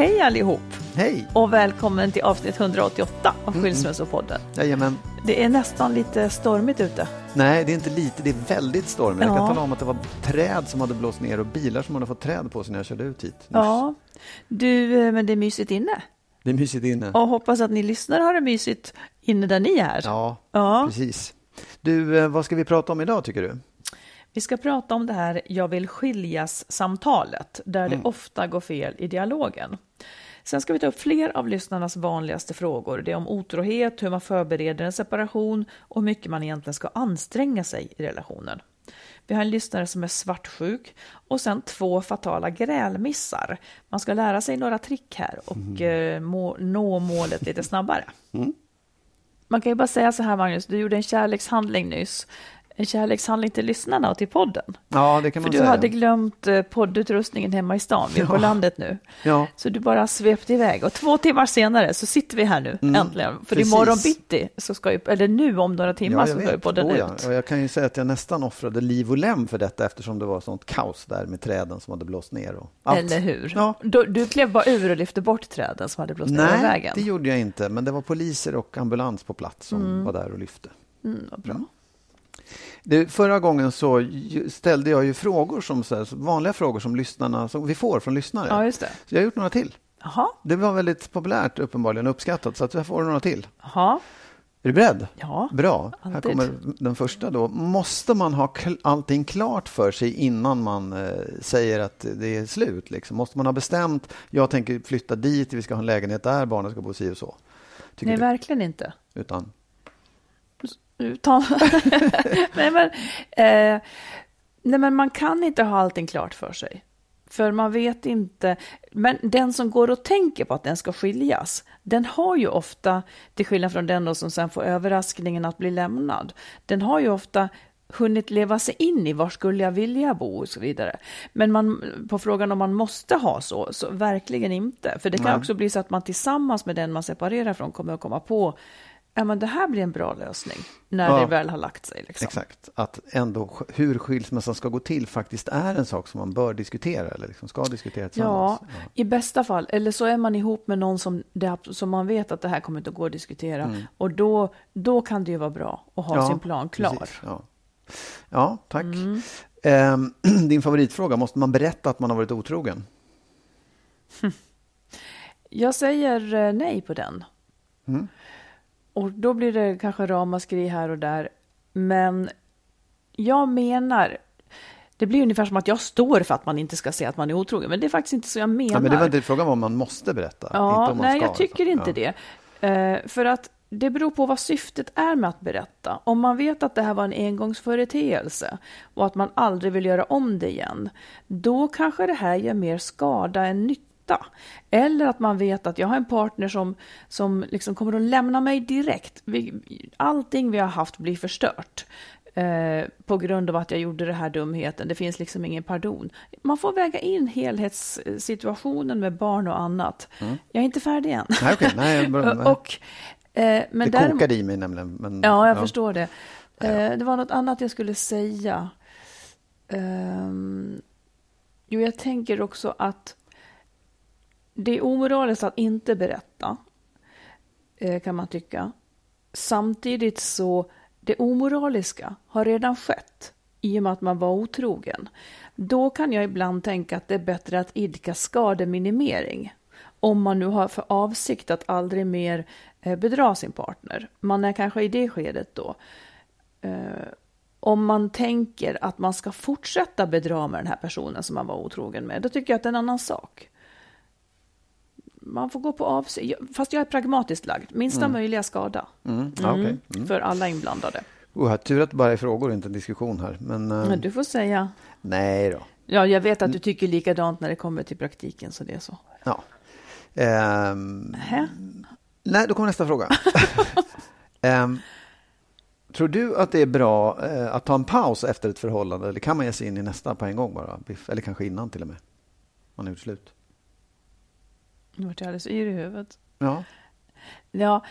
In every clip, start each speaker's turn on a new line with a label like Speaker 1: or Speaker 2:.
Speaker 1: Hej allihop
Speaker 2: Hej!
Speaker 1: och välkommen till avsnitt 188 av
Speaker 2: Mm.
Speaker 1: Skilsmässopodden.
Speaker 2: Jajamän.
Speaker 1: Det är nästan lite stormigt ute.
Speaker 2: Nej, det är inte lite, det är väldigt stormigt. Jag
Speaker 1: Ja.
Speaker 2: kan tala om att det var träd som hade blåst ner och bilar som hade fått träd på sig när jag körde ut hit. nyss.
Speaker 1: Ja, du, eh, men det är mysigt inne.
Speaker 2: Det är mysigt inne.
Speaker 1: Och hoppas att ni lyssnare har det mysigt inne där ni är.
Speaker 2: Ja,
Speaker 1: Ja.
Speaker 2: precis. Du, eh, vad ska vi prata om idag tycker du?
Speaker 1: Vi ska prata om det här jag vill skiljas-samtalet, där
Speaker 2: Mm.
Speaker 1: det ofta går fel i dialogen. Sen ska vi ta upp fler av lyssnarnas vanligaste frågor. Det är om otrohet, hur man förbereder en separation och hur mycket man egentligen ska anstränga sig i relationen. Vi har en lyssnare som är svartsjuk och sen två fatala grälmissar. Man ska lära sig några trick här och eh, må, nå målet lite snabbare. Man kan ju bara säga så här Magnus, du gjorde en kärlekshandling nyss. En kärlekshandling till lyssnarna och till podden.
Speaker 2: Ja, det kan
Speaker 1: För
Speaker 2: man
Speaker 1: du
Speaker 2: säga.
Speaker 1: hade glömt eh, poddutrustningen hemma i stan, vi är på
Speaker 2: Ja.
Speaker 1: landet nu.
Speaker 2: Ja.
Speaker 1: Så du bara svepte iväg och två timmar senare så sitter vi här nu äntligen. För
Speaker 2: precis.
Speaker 1: imorgon bitti, så ska ju, eller nu om några timmar
Speaker 2: Ja,
Speaker 1: så ska ju podden
Speaker 2: Oh, ja.
Speaker 1: ut.
Speaker 2: Och jag kan ju säga att jag nästan offrade liv och lem för detta eftersom det var sånt kaos där med träden som hade blåst ner. Och allt.
Speaker 1: Eller hur?
Speaker 2: Ja.
Speaker 1: Du, du klev bara ur och lyfte bort träden som hade blåst ner över
Speaker 2: Nej,
Speaker 1: vägen.
Speaker 2: det gjorde jag inte. Men det var poliser och ambulans på plats som var där och lyfte.
Speaker 1: Mm, bra.
Speaker 2: Du, förra gången så ställde jag ju frågor som så här, vanliga frågor som lyssnarna som vi får från lyssnare.
Speaker 1: Ja, just det.
Speaker 2: Så jag har gjort några till.
Speaker 1: Jaha,
Speaker 2: Det var väldigt populärt uppenbarligen uppskattat så att jag får några till.
Speaker 1: jaha.
Speaker 2: Är du beredd?
Speaker 1: Ja,
Speaker 2: Bra. Här
Speaker 1: alltid.
Speaker 2: kommer den första då. Måste man ha allting klart för sig innan man eh, säger att det är slut? Liksom? Måste man ha bestämt, jag tänker flytta dit, vi ska ha en lägenhet där, barnen ska bo si och så? Tycker
Speaker 1: Nej,
Speaker 2: du?
Speaker 1: verkligen inte.
Speaker 2: Utan,
Speaker 1: Nej, men, eh, nej, men man kan inte ha allting klart för sig. För man vet inte. Men den som går och tänker på att den ska skiljas, den har ju ofta, till skillnad från den då som sen får överraskningen att bli lämnad, den har ju ofta hunnit leva sig in i var skulle jag vilja bo och så vidare. Men man, på frågan om man måste ha så, så verkligen inte. För det kan
Speaker 2: Nej.
Speaker 1: också bli så att man tillsammans med den man separerar från kommer att komma på Ja, men det här blir en bra lösning när
Speaker 2: Ja.
Speaker 1: det väl har lagt sig. Liksom.
Speaker 2: exakt, att ändå hur skilsmässan ska gå till faktiskt är en sak som man bör diskutera eller liksom ska diskutera
Speaker 1: Ja,
Speaker 2: tillsammans.
Speaker 1: i bästa fall. Eller så är man ihop med någon som, det, som man vet att det här kommer inte att gå att diskutera. Och då, då kan det ju vara bra att ha
Speaker 2: Ja,
Speaker 1: sin plan klar.
Speaker 2: precis, ja. ja, tack.
Speaker 1: Mm.
Speaker 2: Ehm, din favoritfråga, måste man berätta att man har varit otrogen?
Speaker 1: Jag säger eh, nej på den.
Speaker 2: Mm.
Speaker 1: Och då blir det kanske ramaskri här och där. Men jag menar, det blir ungefär som att jag står för att man inte ska säga att man är otrogen. Men det är faktiskt inte så jag menar.
Speaker 2: Ja, men det var inte frågan om man måste berätta.
Speaker 1: Ja,
Speaker 2: inte om man
Speaker 1: nej,
Speaker 2: ska,
Speaker 1: jag tycker
Speaker 2: liksom.
Speaker 1: inte
Speaker 2: ja.
Speaker 1: det. Eh, för att det beror på vad syftet är med att berätta. Om man vet att det här var en engångsföreteelse och att man aldrig vill göra om det igen, då kanske det här gör mer skada än nytta. Eller att man vet att jag har en partner som, som liksom kommer att lämna mig direkt. Vi, allting vi har haft blir förstört. Eh, på grund av att jag gjorde den här dumheten. Det finns liksom ingen pardon. Man får väga in helhetssituationen med barn och annat. Mm. Jag är inte färdig än.
Speaker 2: Nej, okay. nej, nej.
Speaker 1: och, eh, men
Speaker 2: det däremot, kokade i mig nämligen. Men,
Speaker 1: ja, jag ja. förstår det. Eh, det var något annat jag skulle säga. Um, jo, jag tänker också att det är omoraliskt att inte berätta, eh, kan man tycka. Samtidigt så det omoraliska har redan skett i och med att man var otrogen. Då kan jag ibland tänka att det är bättre att idka skademinimering. Om man nu har för avsikt att aldrig mer eh, bedra sin partner. Man är kanske i det skedet då. Eh, om man tänker att man ska fortsätta bedra med den här personen som man var otrogen med, då tycker jag att det är en annan sak. Man får gå på avsikt, fast jag är pragmatiskt lagd. Minsta mm. möjliga skada.
Speaker 2: Mm. Ah, okay.
Speaker 1: mm. För alla inblandade.
Speaker 2: Oh, tur att det bara är frågor, inte en diskussion här. Men, uh...
Speaker 1: men du får säga.
Speaker 2: Nej då.
Speaker 1: Ja, jag vet att du tycker likadant när det kommer till praktiken, så det är så.
Speaker 2: Ja. Um... Nej, då kommer nästa fråga. um, tror du att det är bra uh, att ta en paus efter ett förhållande eller kan man ge sig in i nästa på en gång bara? Eller kanske innan till och med? Man är slut.
Speaker 1: Nu vart jag alldeles yr i huvudet.
Speaker 2: Ja.
Speaker 1: Ja,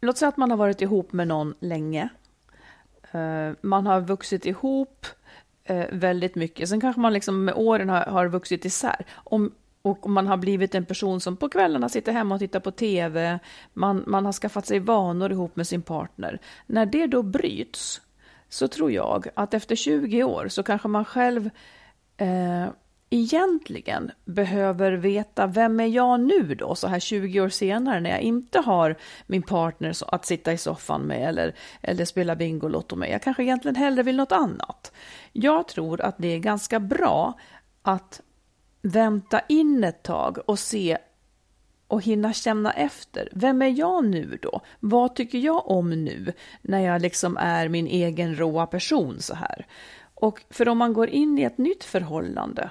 Speaker 1: låt säga att man har varit ihop med någon länge. Uh, man har vuxit ihop uh, väldigt mycket. Sen kanske man liksom med åren har, har vuxit isär. Om, och man har blivit en person som på kvällarna sitter hemma och tittar på TV. Man, man har skaffat sig vanor ihop med sin partner. När det då bryts så tror jag att efter 20 år så kanske man själv eh, egentligen behöver veta vem är jag nu då, så här 20 år senare när jag inte har min partner att sitta i soffan med eller, eller spela Bingolotto med. Jag kanske egentligen hellre vill något annat. Jag tror att det är ganska bra att vänta in ett tag och se och hinna känna efter. Vem är jag nu då? Vad tycker jag om nu när jag liksom är min egen råa person så här? Och för om man går in i ett nytt förhållande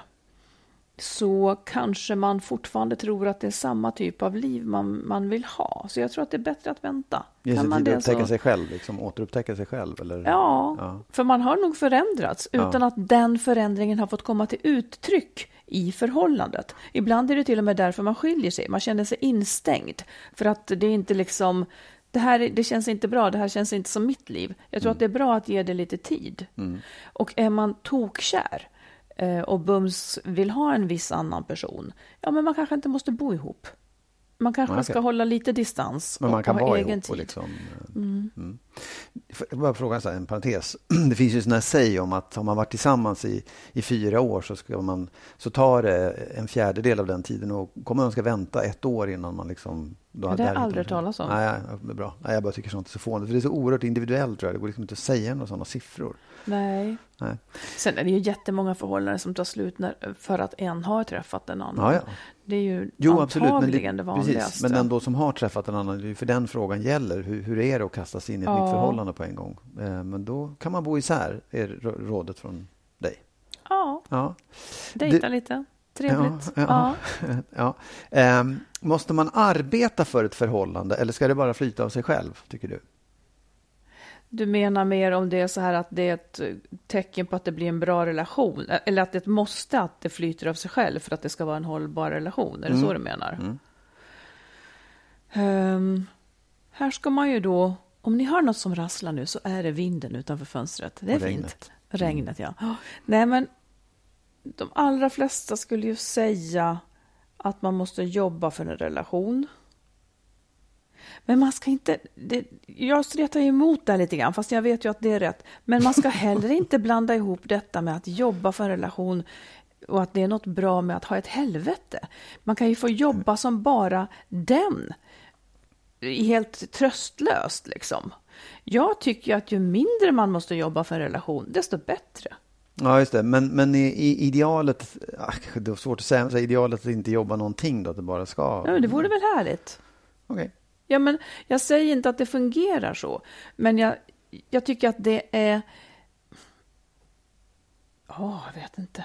Speaker 1: så kanske man fortfarande tror att det är samma typ av liv man, man vill ha. Så jag tror att det är bättre att vänta.
Speaker 2: Ge sig
Speaker 1: tid
Speaker 2: att upptäcka så... sig själv, liksom, återupptäcka sig själv? Eller?
Speaker 1: Ja, ja, för man har nog förändrats utan ja. att den förändringen har fått komma till uttryck i förhållandet. Ibland är det till och med därför man skiljer sig. Man känner sig instängd för att det är inte liksom det här det känns inte bra, det här känns inte som mitt liv. Jag tror mm. att det är bra att ge det lite tid. Mm. Och är man tokkär, och bums vill ha en viss annan person, ja men man kanske inte måste bo ihop. Man kanske okay. ska hålla lite distans
Speaker 2: men man kan och ha egen ihop tid. Och liksom, eh, mm. Mm. Jag bara fråga så här, en parentes. Det finns ju sådana säg om att har man varit tillsammans i, i fyra år så, ska man, så tar det en fjärdedel av den tiden och kommer man ska vänta ett år innan man liksom...
Speaker 1: Då, det har jag aldrig talas om.
Speaker 2: Nej, är bra. Nej, jag bara tycker sånt är så fånigt. För det är så oerhört individuellt tror jag. Det går liksom inte att säga några sådana siffror.
Speaker 1: Nej.
Speaker 2: Nej.
Speaker 1: Sen är det ju jättemånga förhållanden som tar slut när, för att en har träffat en annan.
Speaker 2: Ja, ja.
Speaker 1: Det är ju jo, absolut, men det, det vanligaste. Precis,
Speaker 2: men den då som har träffat en annan, för den frågan gäller. Hur, hur är det att kasta sig in i ett ja. nytt förhållande på en gång? Eh, men då kan man bo isär, är rådet från dig.
Speaker 1: Ja,
Speaker 2: ja.
Speaker 1: dejta det, lite. Trevligt.
Speaker 2: Ja, ja. ja. Um, måste man arbeta för ett förhållande eller ska det bara flyta av sig själv, tycker du?
Speaker 1: Du menar mer om det är så här att det är ett tecken på att det blir en bra relation? Eller att det måste att det flyter av sig själv för att det ska vara en hållbar relation? Är det mm. så du menar? Mm. Um, här ska man ju då, om ni hör något som rasslar nu så är det vinden utanför fönstret. Det är Och regnet. fint. Regnet, ja. Oh, nej, men de allra flesta skulle ju säga att man måste jobba för en relation. Men man ska inte... Det, jag stretar emot det lite grann, fast jag vet ju att det är rätt. Men man ska heller inte blanda ihop detta med att jobba för en relation och att det är något bra med att ha ett helvete. Man kan ju få jobba som bara den. Helt tröstlöst liksom. Jag tycker att ju mindre man måste jobba för en relation, desto bättre.
Speaker 2: Ja, just det. Men, men i, i idealet, ah, det är svårt att säga, idealet att inte jobba någonting då, att det bara ska...
Speaker 1: Ja, men det vore väl härligt?
Speaker 2: Okej. Okay
Speaker 1: ja, men jag säger inte att det fungerar så, men jag, jag tycker att det är... Ja, oh, jag vet inte.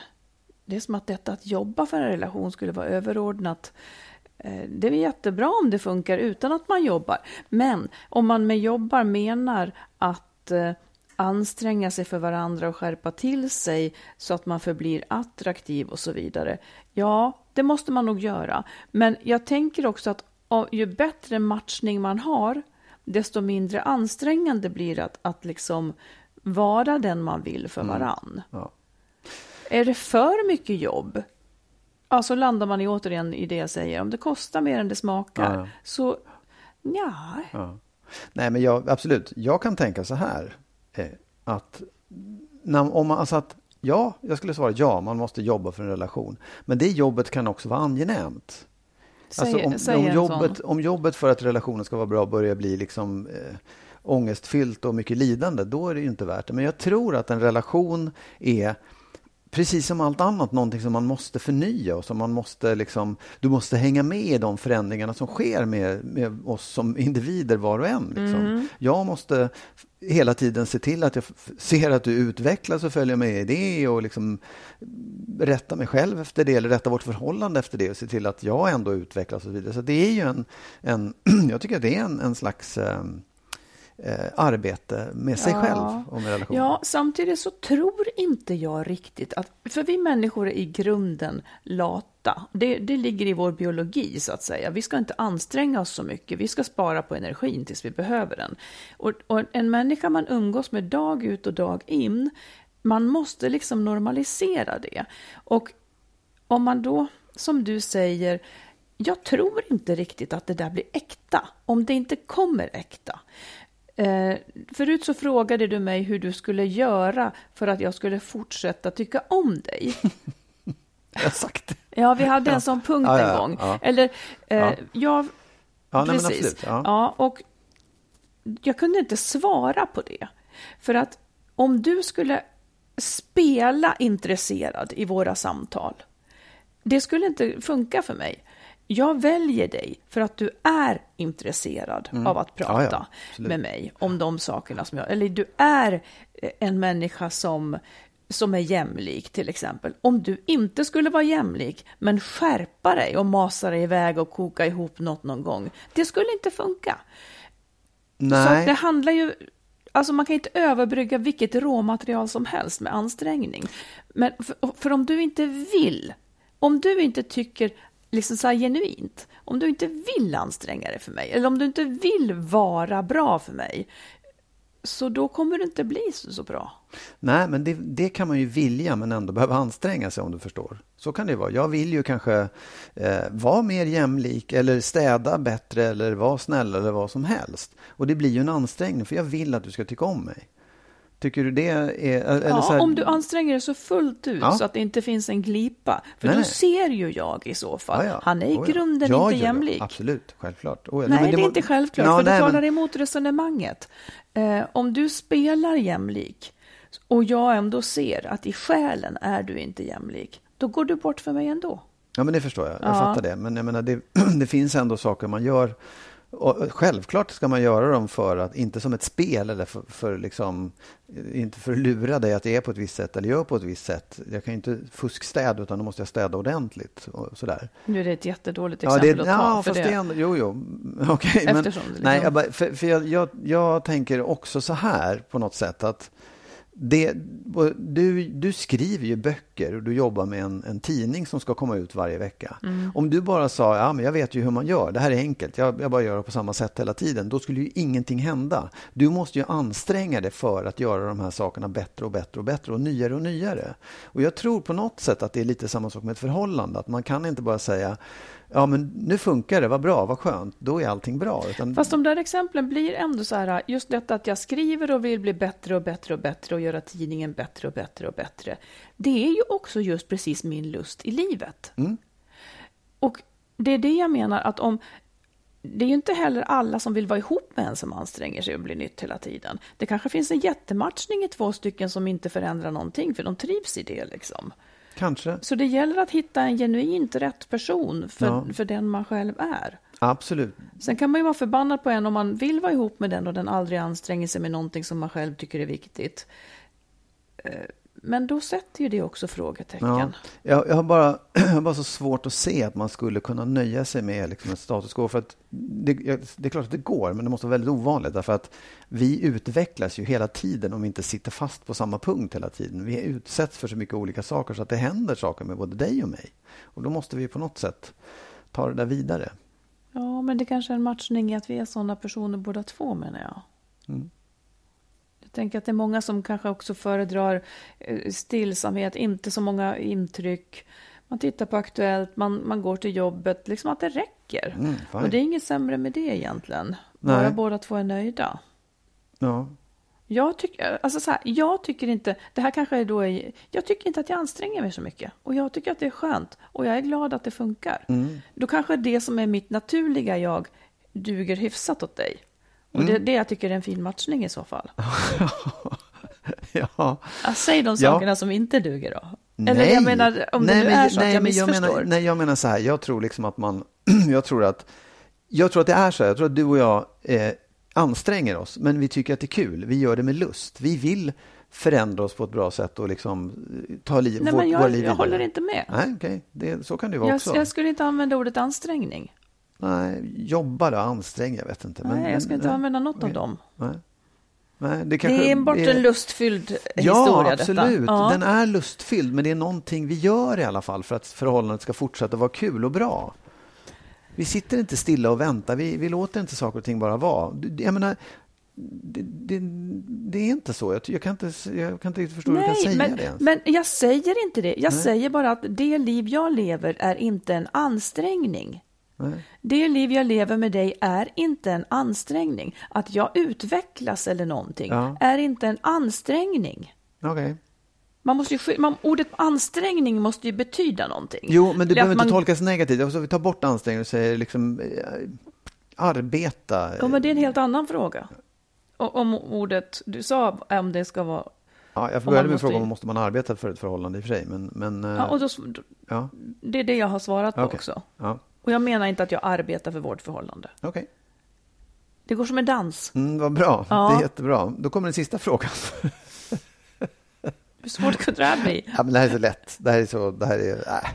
Speaker 1: Det är som att detta att jobba för en relation skulle vara överordnat. Eh, det är jättebra om det funkar utan att man jobbar. Men om man med jobbar menar att eh, anstränga sig för varandra och skärpa till sig så att man förblir attraktiv och så vidare. Ja, det måste man nog göra. Men jag tänker också att ju bättre matchning man har, desto mindre ansträngande blir det att, att liksom vara den man vill för mm. varann. Mm. Ja. Är det för mycket jobb, ja, så landar man i återigen i det jag säger. Om det kostar mer än det smakar, ja. så ja. ja.
Speaker 2: Nej, men jag, absolut. Jag kan tänka så här. Eh, att, när, om man, alltså att ja, jag skulle svara ja, man måste jobba för en relation. Men det jobbet kan också vara angenämt. Alltså om, om, jobbet, om jobbet för att relationen ska vara bra börjar bli liksom eh, ångestfyllt och mycket lidande, då är det ju inte värt det. Men jag tror att en relation är precis som allt annat någonting som man måste förnya och som man måste liksom, du måste hänga med i de förändringarna som sker med, med oss som individer var och en. Liksom. Mm. Jag måste hela tiden se till att jag ser att du utvecklas och följer med i det och liksom rätta mig själv efter det eller rätta vårt förhållande efter det och se till att jag ändå utvecklas och så vidare. Så det är ju en, en jag tycker att det är en, en slags um, eh, arbete med sig ja. själv och med relationen.
Speaker 1: Ja, samtidigt så tror inte jag riktigt att, för vi människor är i grunden lata. Det, det ligger i vår biologi så att säga. Vi ska inte anstränga oss så mycket. Vi ska spara på energin tills vi behöver den. Och, och en människa man umgås med dag ut och dag in, man måste liksom normalisera det. Och om man då, som du säger, jag tror inte riktigt att det där blir äkta, om det inte kommer äkta. Eh, förut så frågade du mig hur du skulle göra för att jag skulle fortsätta tycka om dig.
Speaker 2: jag har sagt det.
Speaker 1: Ja, vi hade en sån punkt ja, ja, en gång. Ja. Eller, eh, jag...
Speaker 2: Ja,
Speaker 1: precis.
Speaker 2: Nej, absolut,
Speaker 1: ja. och jag kunde inte svara på det. För att om du skulle spela intresserad i våra samtal, det skulle inte funka för mig jag väljer dig för att du är intresserad mm. av att prata ja, ja, med mig om de sakerna som jag... Eller du är eh, en människa som, som är jämlik till exempel. Om du inte skulle vara jämlik men skärpa dig och masa dig iväg och koka ihop något någon gång. Det skulle inte funka. Nej. Så det handlar ju... Alltså man kan inte överbrygga vilket råmaterial som helst med ansträngning. Men för, för om du inte vill om du inte tycker liksom så genuint. Om du inte vill anstränga dig för mig, eller om du inte vill vara bra för mig, så då kommer det inte bli så, så bra.
Speaker 2: Nej, men det, det, kan man ju vilja men ändå behöva anstränga sig om du förstår. Så kan det vara. Jag vill ju kanske eh, vara mer jämlik eller städa bättre eller vara snäll eller vad som helst. Och det blir ju en ansträngning för jag vill att du ska tycka om mig. Tycker du det är... Eller
Speaker 1: ja,
Speaker 2: här...
Speaker 1: om du anstränger dig så fullt ut ja. så att det inte finns en glipa. För nej, då nej. ser ju jag i så fall. Ja, ja. Han är i oh, grunden ja, inte jämlik.
Speaker 2: Absolut, självklart.
Speaker 1: Oh, nej, nej, det, det är inte självklart, no, för det talar men... emot resonemanget. Eh, om du spelar jämlik och jag ändå ser att i själen är du inte jämlik, då går du bort för mig ändå.
Speaker 2: Ja, men det förstår jag. Jag fattar det. Men jag menar, det, det finns ändå saker man gör och självklart ska man göra dem för att, inte som ett spel eller för, för liksom, inte för att lura dig att det är på ett visst sätt eller gör på ett visst sätt. Jag kan inte fuskstäda utan då måste jag städa ordentligt. Och sådär.
Speaker 1: Nu är det ett jättedåligt exempel ja, det, att ta.
Speaker 2: Ja, för det. det ändå, jo, jo. Okay, men, liksom... nej, för, för jag, jag, jag tänker också så här på något sätt att det, du, du skriver ju böcker och du jobbar med en, en tidning som ska komma ut varje vecka. Mm. Om du bara sa, ja men jag vet ju hur man gör, det här är enkelt, jag, jag bara gör det på samma sätt hela tiden, då skulle ju ingenting hända. Du måste ju anstränga dig för att göra de här sakerna bättre och bättre och bättre och nyare och nyare. Och jag tror på något sätt att det är lite samma sak med ett förhållande, att man kan inte bara säga, ja men nu funkar det, vad bra, vad skönt, då är allting bra.
Speaker 1: Utan... Fast de där exemplen blir ändå så här, just detta att jag skriver och vill bli bättre och bättre och bättre och göra tidningen bättre och bättre och bättre. Det är ju också just precis min lust i livet. Mm. Och det är det jag menar att om det är ju inte heller alla som vill vara ihop med en som anstränger sig och blir nytt hela tiden. Det kanske finns en jättematchning i två stycken som inte förändrar någonting, för de trivs i det liksom.
Speaker 2: Kanske.
Speaker 1: Så det gäller att hitta en genuint rätt person för,
Speaker 2: Ja.
Speaker 1: för den man själv är.
Speaker 2: Absolut.
Speaker 1: Sen kan man ju vara förbannad på en om man vill vara ihop med den och den aldrig anstränger sig med någonting som man själv tycker är viktigt. Men då sätter ju det också frågetecken.
Speaker 2: Ja. Jag, jag, har bara, jag har bara så svårt att se att man skulle kunna nöja sig med liksom ett status quo. För att det, det är klart att det går, men det måste vara väldigt ovanligt. Därför att vi utvecklas ju hela tiden om vi inte sitter fast på samma punkt hela tiden. Vi utsätts för så mycket olika saker så att det händer saker med både dig och mig. Och då måste vi på något sätt ta det där vidare.
Speaker 1: Ja, men det kanske är en matchning i att vi är sådana personer båda två menar jag.
Speaker 2: Mm.
Speaker 1: Tänker att det är många som kanske också föredrar eh, stillsamhet, inte så många intryck. Man tittar på Aktuellt, man, man går till jobbet, liksom att det räcker.
Speaker 2: Mm,
Speaker 1: och det är inget sämre med det egentligen. Bara
Speaker 2: Nej.
Speaker 1: båda två är nöjda.
Speaker 2: Ja.
Speaker 1: Jag tycker, alltså så här, jag tycker inte, det här kanske är då, är, jag tycker inte att jag anstränger mig så mycket. Och jag tycker att det är skönt. Och jag är glad att det funkar.
Speaker 2: Mm.
Speaker 1: Då kanske det som är mitt naturliga jag duger hyfsat åt dig. Och
Speaker 2: Mm.
Speaker 1: det, det jag tycker är en fin matchning i så fall.
Speaker 2: ja.
Speaker 1: Ja, säg de
Speaker 2: Ja.
Speaker 1: sakerna som inte duger då. Eller jag menar, om det nu
Speaker 2: men-
Speaker 1: är så att jag missförstår.
Speaker 2: menar, nej, jag menar så här. Jag tror liksom att man... jag, tror att, jag tror att det är så här. Jag tror att du och jag eh, anstränger oss, men vi tycker att det är kul. Vi gör det med lust. Vi vill förändra oss på ett bra sätt och liksom eh, ta liv,
Speaker 1: Nej,
Speaker 2: vår,
Speaker 1: men jag,
Speaker 2: liv
Speaker 1: jag håller inte med.
Speaker 2: Nej, okej. Det- Så kan det vara
Speaker 1: Jag,
Speaker 2: också.
Speaker 1: jag skulle inte använda ordet ansträngning.
Speaker 2: Nej, jobba och ansträng, jag vet inte. Men,
Speaker 1: nej, jag skulle inte
Speaker 2: nej,
Speaker 1: använda något av
Speaker 2: okej.
Speaker 1: dem.
Speaker 2: Nej. Nej, det,
Speaker 1: Det är enbart
Speaker 2: är-
Speaker 1: en lustfylld
Speaker 2: Ja,
Speaker 1: historia
Speaker 2: absolut.
Speaker 1: detta. Ja.
Speaker 2: Den är lustfylld, men det är någonting vi gör i alla fall för att förhållandet ska fortsätta vara kul och bra. Vi sitter inte stilla och väntar. Vi, vi låter inte saker och ting bara vara. Jag menar, det, det, det är inte så. Jag, jag, kan inte, jag kan inte riktigt förstå hur du kan säga
Speaker 1: men,
Speaker 2: det ens.
Speaker 1: men jag säger inte det. Jag
Speaker 2: Nej.
Speaker 1: säger bara att det liv jag lever är inte en ansträngning.
Speaker 2: Nej.
Speaker 1: Det liv jag lever med dig är inte en ansträngning. Att jag utvecklas eller någonting
Speaker 2: Ja.
Speaker 1: är inte en ansträngning.
Speaker 2: Okej.
Speaker 1: Man måste ju, man, ordet ansträngning måste ju betyda någonting.
Speaker 2: Jo, men det
Speaker 1: Eller
Speaker 2: behöver inte
Speaker 1: man-
Speaker 2: tolkas negativt. Alltså, vi tar bort ansträngning och säger liksom eh, arbeta.
Speaker 1: Ja, men det är en helt annan fråga. Och, om ordet, du sa om det ska vara...
Speaker 2: Ja, jag började med
Speaker 1: måste-
Speaker 2: frågan om måste man arbeta för ett förhållande i och för sig. Men, men eh,
Speaker 1: Ja, och då,
Speaker 2: ja,
Speaker 1: det är det jag har svarat på
Speaker 2: Okej.
Speaker 1: också.
Speaker 2: ja,
Speaker 1: Och jag menar inte att jag arbetar för vårt förhållande.
Speaker 2: okej.
Speaker 1: Det går som en dans.
Speaker 2: Mm, vad bra,
Speaker 1: Ja.
Speaker 2: det är jättebra. Då kommer den sista frågan.
Speaker 1: Hur svårt kunde det här bli?
Speaker 2: ja, men det här är så lätt. Det här är så, det här är, äh.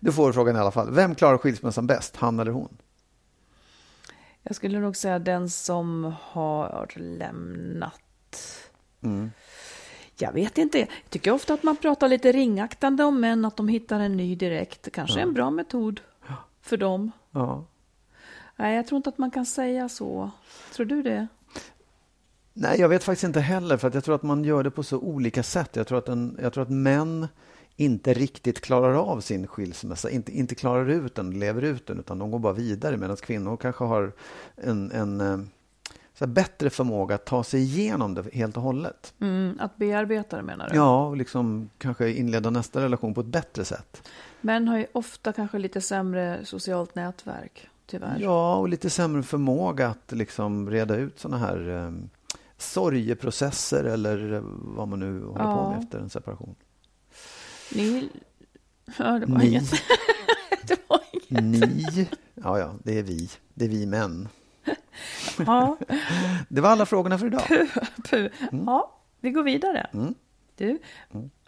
Speaker 2: Du får frågan i alla fall. Vem klarar skilsmässan bäst, han eller hon?
Speaker 1: Jag skulle nog säga den som har lämnat.
Speaker 2: Mm.
Speaker 1: Jag vet inte. Jag tycker ofta att man pratar lite ringaktande om män, att de hittar en ny direkt. Kanske en bra metod för dem.
Speaker 2: Ja.
Speaker 1: Nej, jag tror inte att man kan säga så. Tror du det?
Speaker 2: Nej, jag vet faktiskt inte heller, för att jag tror att man gör det på så olika sätt. Jag tror att, en, jag tror att män inte riktigt klarar av sin skilsmässa, inte, inte klarar ut den, lever ut den, utan de går bara vidare, medan kvinnor kanske har en, en eh, så bättre förmåga att ta sig igenom det helt och hållet.
Speaker 1: Mm, att bearbeta det menar du?
Speaker 2: Ja, och liksom kanske inleda nästa relation på ett bättre sätt.
Speaker 1: Män har ju ofta kanske lite sämre socialt nätverk, tyvärr.
Speaker 2: Ja, och lite sämre förmåga att liksom reda ut såna här eh, sorgeprocesser eller eh, vad man nu håller på
Speaker 1: Ja.
Speaker 2: med efter en separation.
Speaker 1: Ni... Ja, det var
Speaker 2: Ni.
Speaker 1: inget. det var inget.
Speaker 2: Ni. Ja, ja, det är vi. Det är vi män.
Speaker 1: Ja,
Speaker 2: Det var alla frågorna för idag.
Speaker 1: puh. ja, vi går vidare.
Speaker 2: Mm.
Speaker 1: Du,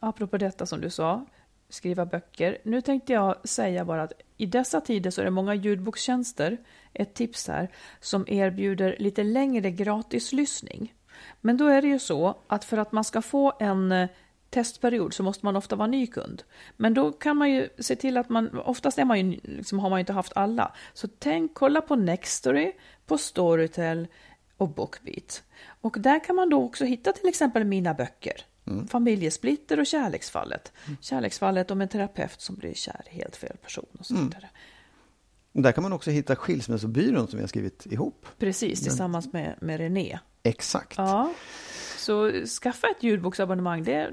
Speaker 1: apropå detta som du sa, skriva böcker. Nu tänkte jag säga bara att i dessa tider så är det många ljudbokstjänster, ett tips här, som erbjuder lite längre gratislyssning. Men då är det ju så att för att man ska få en eh, testperiod så måste man ofta vara ny kund. Men då kan man ju se till att man, oftast är man ju, liksom, har man ju inte haft alla. Så tänk, kolla på Nextory, på Storytel och Bookbeat. Och där kan man då också hitta till exempel mina böcker. Familjesplitter och Kärleksfallet. Kärleksfallet om en terapeut som blir kär i helt fel person och så vidare.
Speaker 2: Och Där kan man också hitta Skilsmässobyrån som vi har skrivit ihop.
Speaker 1: Precis, tillsammans med, med René.
Speaker 2: Exakt.
Speaker 1: Ja, så skaffa ett ljudboksabonnemang. Det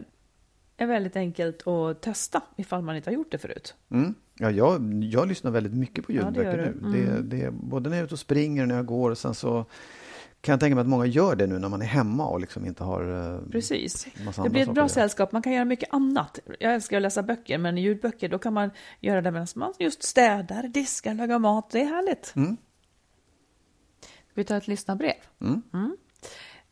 Speaker 1: är väldigt enkelt att testa ifall man inte har gjort det förut.
Speaker 2: Mm. Ja, jag, jag lyssnar väldigt mycket på
Speaker 1: Ja, det
Speaker 2: ljudböcker nu.
Speaker 1: Mm.
Speaker 2: Det, det, både när jag är ute och springer och när jag går. Och sen så kan jag tänka mig att många gör det nu när man är hemma och liksom inte har eh,
Speaker 1: Precis. Det blir ett bra sällskap. Man kan göra mycket annat. Jag älskar att läsa böcker, men ljudböcker då kan man göra det medan man just städar, diskar, lagar mat. Det är härligt.
Speaker 2: Mm.
Speaker 1: Ska vi ta ett lyssnarbrev?
Speaker 2: Mm.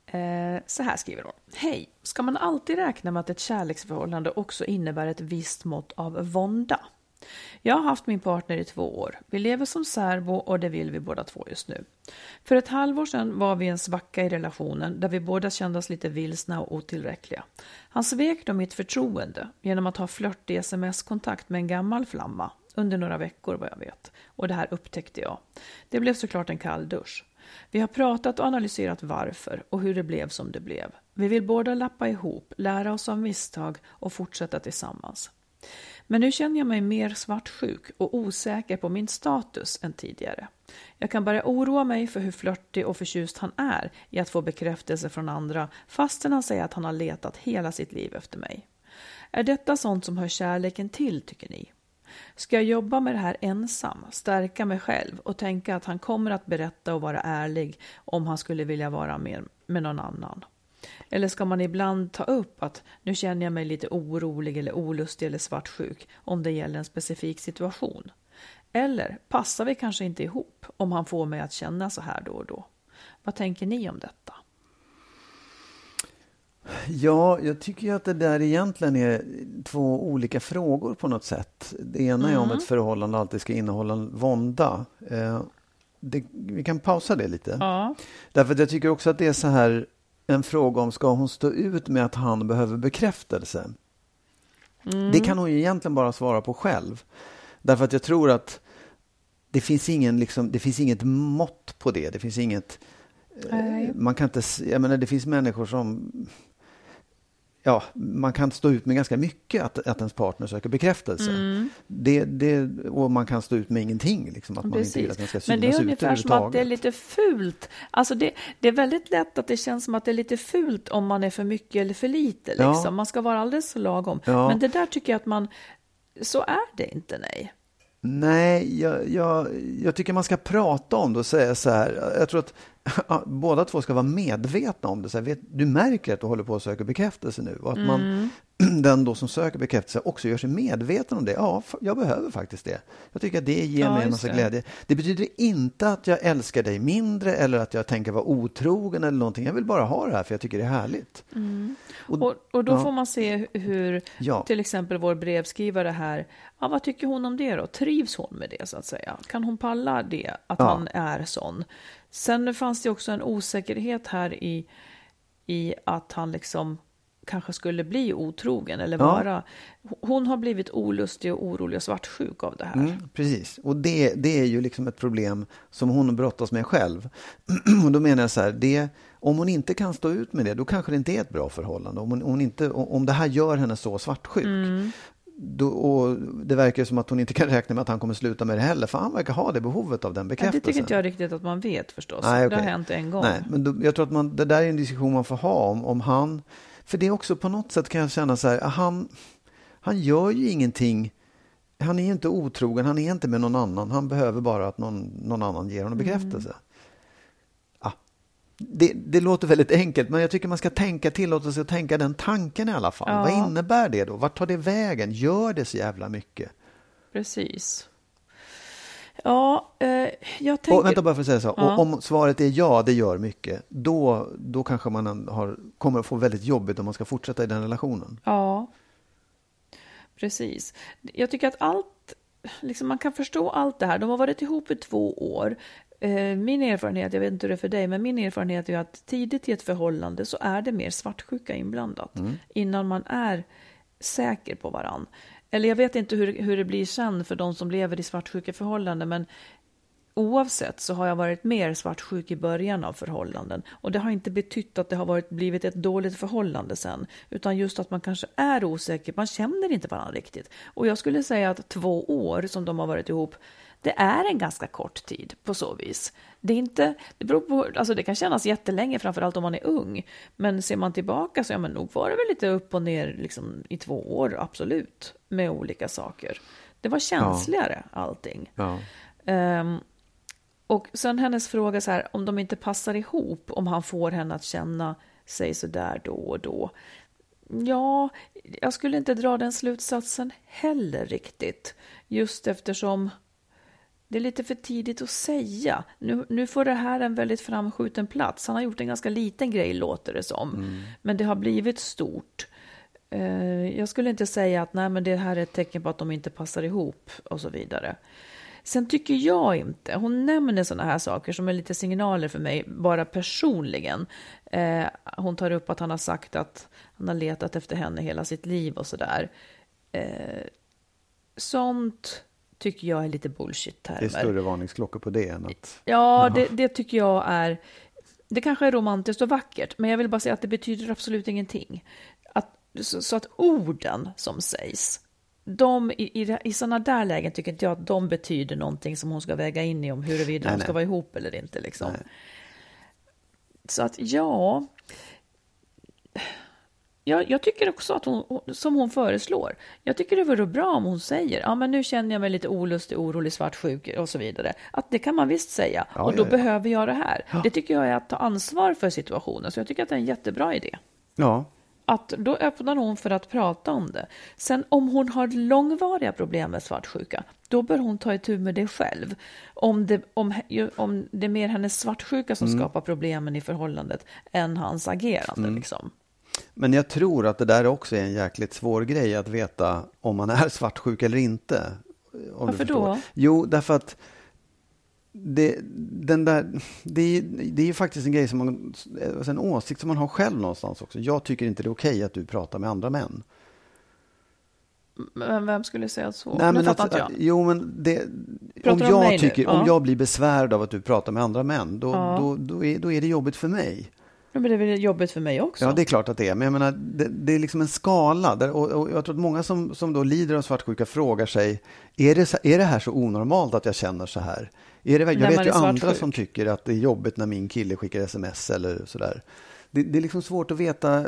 Speaker 1: Eh, så här skriver hon. Hej! Ska man alltid räkna med att ett kärleksförhållande också innebär ett visst mått av vånda? Jag har haft min partner i två år. Vi lever som särbo och det vill vi båda två just nu. För ett halvår sedan var vi i en svacka i relationen där vi båda kände oss lite vilsna och otillräckliga. Han svek då mitt förtroende genom att ha flörtig sms-kontakt med en gammal flamma under några veckor vad jag vet. Och det här upptäckte jag. Det blev såklart en kall dusch. Vi har pratat och analyserat varför och hur det blev som det blev. Vi vill båda lappa ihop, lära oss av misstag och fortsätta tillsammans. Men nu känner jag mig mer svartsjuk och osäker på min status än tidigare. Jag kan börja oroa mig för hur flörtig och förtjust han är i att få bekräftelse från andra fastän han säger att han har letat hela sitt liv efter mig. Är detta sånt som hör kärleken till, tycker ni? Ska jag jobba med det här ensam, stärka mig själv och tänka att han kommer att berätta och vara ärlig om han skulle vilja vara med, med någon annan? Eller ska man ibland ta upp att nu känner jag mig lite orolig eller olustig eller svartsjuk om det gäller en specifik situation? Eller passar vi kanske inte ihop om han får mig att känna så här då och då? Vad tänker ni om detta?
Speaker 2: Ja, jag tycker ju att det där egentligen är två olika frågor på något sätt. Det ena är om
Speaker 1: Mm.
Speaker 2: ett förhållande alltid ska innehålla vånda. Eh, det, vi kan pausa det lite.
Speaker 1: Ja,
Speaker 2: Därför att jag tycker också att det är så här en fråga om ska hon stå ut med att han behöver bekräftelse?
Speaker 1: Mm.
Speaker 2: Det kan hon ju egentligen bara svara på själv. Därför att jag tror att det finns, ingen, liksom, det finns inget mått på det. Det finns inget... eh,
Speaker 1: Nej.
Speaker 2: Man kan inte... Jag menar, det finns människor som... Ja, man kan stå ut med ganska mycket att, att ens partner söker bekräftelse.
Speaker 1: Mm.
Speaker 2: Det, det, och man kan stå ut med ingenting. Liksom, att man inte vill att den ska synas
Speaker 1: Men det är ungefär som att det är lite fult. Alltså det, det är väldigt lätt att det känns som att det är lite fult om man är för mycket eller för lite.
Speaker 2: Ja.
Speaker 1: Liksom. Man ska vara alldeles så lagom.
Speaker 2: Ja.
Speaker 1: Men det där tycker jag att man... Så är det inte, nej.
Speaker 2: Nej, jag, jag, jag tycker man ska prata om det och säga så här. Jag tror att båda två ska vara medvetna om det. Så här, vet, du märker att du håller på att söka bekräftelse nu. Och att
Speaker 1: Mm.
Speaker 2: man, den då som söker bekräftelse också gör sig medveten om det. Ja, jag behöver faktiskt det. Jag tycker att det ger
Speaker 1: Ja,
Speaker 2: mig en massa
Speaker 1: det.
Speaker 2: glädje. Det betyder inte att jag älskar dig mindre eller att jag tänker vara otrogen eller någonting. Jag vill bara ha det här för jag tycker det är härligt. Och-
Speaker 1: Och, och då
Speaker 2: ja.
Speaker 1: får man se hur
Speaker 2: Ja.
Speaker 1: till exempel vår brevskrivare här, ja, vad tycker hon om det då? Trivs hon med det så att säga? Kan hon palla det, att han är sån? Sen fanns det också en osäkerhet här i, i att han liksom kanske skulle bli otrogen eller
Speaker 2: Ja.
Speaker 1: vara... Hon har blivit olustig och orolig och svartsjuk av det här.
Speaker 2: Mm, precis, och det, det är ju liksom ett problem som hon brottas med själv. och då menar jag så här, det, om hon inte kan stå ut med det, då kanske det inte är ett bra förhållande. Om, hon, om, inte, om det här gör henne så svartsjuk.
Speaker 1: Mm.
Speaker 2: Då, och det verkar som att hon inte kan räkna med att han kommer sluta med det heller, för han verkar ha det behovet av den
Speaker 1: Ja, det
Speaker 2: bekräftelsen.
Speaker 1: tycker inte jag riktigt att man vet förstås.
Speaker 2: Nej,
Speaker 1: Det har hänt en gång.
Speaker 2: Nej, men då, jag tror att man, det där är en diskussion man får ha om, om han... För det är också på något sätt kan jag känna så här, han, han gör ju ingenting. Han är ju inte otrogen, han är inte med någon annan. Han behöver bara att någon, någon annan ger honom bekräftelse. Ja, det, det låter väldigt enkelt, men jag tycker man ska tänka, tillåta sig att tänka den tanken i alla fall.
Speaker 1: Ja.
Speaker 2: Vad innebär det då? Vart tar det vägen? Gör det så jävla mycket?
Speaker 1: Precis. Ja, eh, jag
Speaker 2: Och,
Speaker 1: tänker...
Speaker 2: vänta bara för att säga så.
Speaker 1: Ja.
Speaker 2: Och, om svaret är ja, det gör mycket, då, då kanske man har, kommer att få väldigt jobbigt om man ska fortsätta i den relationen.
Speaker 1: Ja, precis. Jag tycker att allt, liksom man kan förstå allt det här. De har varit ihop i två år. Eh, Min erfarenhet, jag vet inte hur det är för dig, men min erfarenhet är att tidigt i ett förhållande så är det mer svartsjuka inblandat. Innan man är säker på varann. Eller jag vet inte hur, hur det blir sen för de som lever i svartsjuka förhållanden, men Oavsett så har jag varit mer svartsjuk i början av förhållanden. Och det har inte betytt att det har varit, blivit ett dåligt förhållande sen. Utan just att man kanske är osäker, man känner inte varandra riktigt. Och jag skulle säga att två år som de har varit ihop, det är en ganska kort tid på så vis. Det, är inte, det, beror på, alltså det kan kännas jättelänge, framförallt om man är ung. Men ser man tillbaka så ja, men nog var det väl lite upp och ner liksom, i två år, absolut. Med olika saker. Det var känsligare allting.
Speaker 2: Ja.
Speaker 1: Ehm, Och sen hennes fråga så här, om de inte passar ihop, om han får henne att känna sig så där då och då. Ja, jag skulle inte dra den slutsatsen heller riktigt. Just eftersom det är lite för tidigt att säga. Nu, nu får det här en väldigt framskjuten plats. Han har gjort en ganska liten grej, låter det som. Mm. Men det har blivit stort. Uh, jag skulle inte säga att nej, men det här är ett tecken på att de inte passar ihop och så vidare. Sen tycker jag inte, hon nämner sådana här saker som är lite signaler för mig, bara personligen. Eh, hon tar upp att han har sagt att han har letat efter henne hela sitt liv och sådär. Eh, sånt tycker jag är lite bullshit-termer.
Speaker 2: Det är större varningsklockor på det än att...
Speaker 1: Ja, det, det, tycker jag är... Det kanske är romantiskt och vackert, men jag vill bara säga att det betyder absolut ingenting. Att, så, så att orden som sägs, de, i, i, i sådana där lägen tycker inte jag att de betyder någonting som hon ska väga in i om huruvida nej, de ska nej. vara ihop eller inte. Liksom. Så att ja, jag, jag, tycker också att hon, som hon föreslår, jag tycker det vore bra om hon säger, ja men nu känner jag mig lite olustig, orolig, svartsjuk och så vidare. Att det kan man visst säga, ja, och då ja, ja. behöver jag det här. Det tycker jag är att ta ansvar för situationen, så jag tycker att det är en jättebra idé.
Speaker 2: Ja,
Speaker 1: att då öppnar hon för att prata om det. Sen om hon har långvariga problem med svartsjuka, då bör hon ta itu med det själv. Om det, om, om det är mer hennes svartsjuka som mm. skapar problemen i förhållandet än hans agerande. Mm. Liksom.
Speaker 2: Men jag tror att det där också är en jäkligt svår grej att veta om man är svartsjuk eller inte.
Speaker 1: Varför då?
Speaker 2: Jo, därför att det, den där, det, det är ju faktiskt en grej som man, alltså en åsikt som man har själv någonstans också. Jag tycker inte det är okej att du pratar med andra män.
Speaker 1: Men vem skulle säga så?
Speaker 2: Nej, men att, att, jo, men det, om, jag tycker, om jag blir besvärd av att du pratar med andra män, då, ja. då, då, är, då är det jobbigt för mig.
Speaker 1: Det är väl jobbigt för mig också?
Speaker 2: Ja, det är klart att det är. Men jag menar, det, det är liksom en skala. Där, och, och, jag tror att många som, som då lider av svartsjuka frågar sig, är det, är det här så onormalt att jag känner så här? Är det, jag vet ju andra som tycker att det är jobbigt när min kille skickar sms eller sådär. Det, det, är liksom svårt att veta,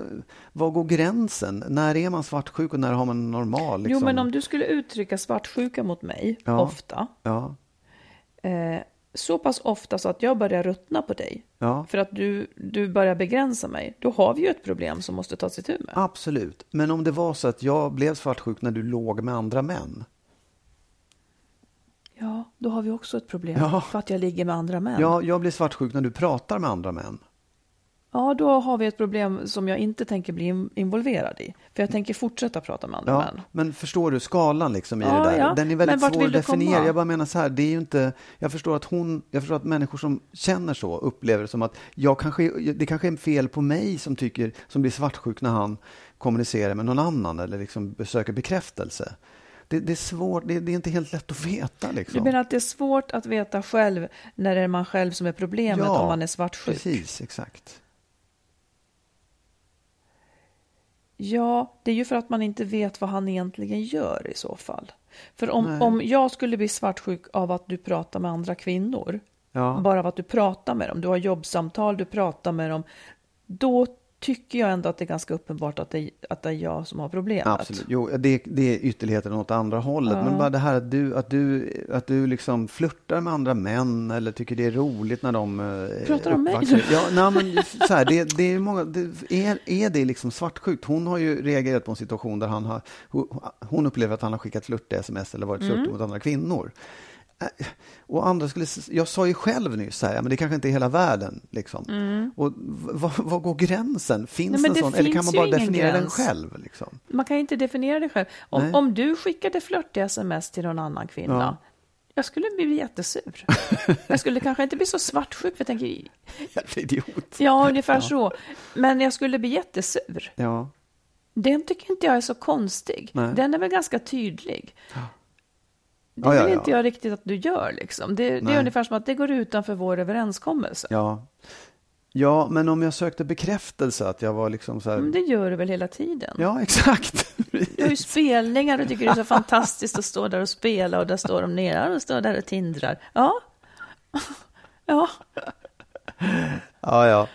Speaker 2: var går gränsen? När är man svartsjuk och när har man normal? Liksom?
Speaker 1: Jo, men om du skulle uttrycka svartsjuka mot mig, ja. ofta,
Speaker 2: ja.
Speaker 1: Eh, så pass ofta så att jag börjar ruttna på dig,
Speaker 2: ja.
Speaker 1: för att du, du börjar begränsa mig, då har vi ju ett problem som måste tas itu med.
Speaker 2: Absolut, men om det var så att jag blev svartsjuk när du låg med andra män,
Speaker 1: Ja, då har vi också ett problem. Ja. För att jag ligger med andra män.
Speaker 2: Ja, jag blir svartsjuk när du pratar med andra män.
Speaker 1: Ja, då har vi ett problem som jag inte tänker bli involverad i. För jag tänker fortsätta prata med andra
Speaker 2: ja,
Speaker 1: män.
Speaker 2: Men förstår du skalan liksom i ja, det där? Ja. Den är väldigt svår att definiera. Jag bara menar så här, det är ju inte... Jag förstår att hon... Jag förstår att människor som känner så upplever det som att jag kanske, det kanske är fel på mig som tycker, som blir svartsjuk när han kommunicerar med någon annan eller liksom besöker bekräftelse det, det är svårt, det, det, är inte helt lätt att veta. Liksom.
Speaker 1: Du menar att det är svårt att veta själv när det är man själv som är problemet ja, om man är svartsjuk?
Speaker 2: precis, exakt.
Speaker 1: Ja, det är ju för att man inte vet vad han egentligen gör i så fall. För om, om jag skulle bli svartsjuk av att du pratar med andra kvinnor, ja. bara av att du pratar med dem, du har jobbsamtal, du pratar med dem, då tycker jag ändå att det är ganska uppenbart att det, att det är jag som har problemet.
Speaker 2: Absolut. Jo, det, det är ytterligheten åt andra hållet. Ja. Men bara det här att du, att du, att du liksom flörtar med andra män eller tycker det är roligt när de...
Speaker 1: Eh, Pratar om mig?
Speaker 2: Ja, nej, men så här, det, det är många, det, är, är det liksom svartsjukt? Hon har ju reagerat på en situation där han har, hon upplever att han har skickat flört-sms eller varit flörtig mm. mot andra kvinnor. Äh, och andra skulle, jag sa ju själv nyss här, men det kanske inte är hela världen. Liksom. Mm. Och vad, går gränsen? Finns Nej, en sån? Eller kan man bara definiera gräns. den själv? Liksom?
Speaker 1: Man kan inte definiera det själv. Om, om du skickade flörtiga sms till någon annan kvinna, ja. jag skulle bli jättesur. jag skulle kanske inte bli så svartsjuk, för jag tänker...
Speaker 2: Jävla idiot.
Speaker 1: Ja, ungefär ja. så. Men jag skulle bli jättesur.
Speaker 2: Ja.
Speaker 1: Den tycker inte jag är så konstig. Nej. Den är väl ganska tydlig. Ja. Det vill ja, ja, inte jag riktigt att du gör. Liksom. Det, det är ungefär som att det går utanför vår överenskommelse.
Speaker 2: Ja. ja, men om jag sökte bekräftelse att jag var liksom så här... Men
Speaker 1: det gör du väl hela tiden?
Speaker 2: Ja, exakt.
Speaker 1: Du har ju spelningar och tycker det är så fantastiskt att stå där och spela och där står de nere och står där och tindrar. Ja. Ja.
Speaker 2: Ja, ja.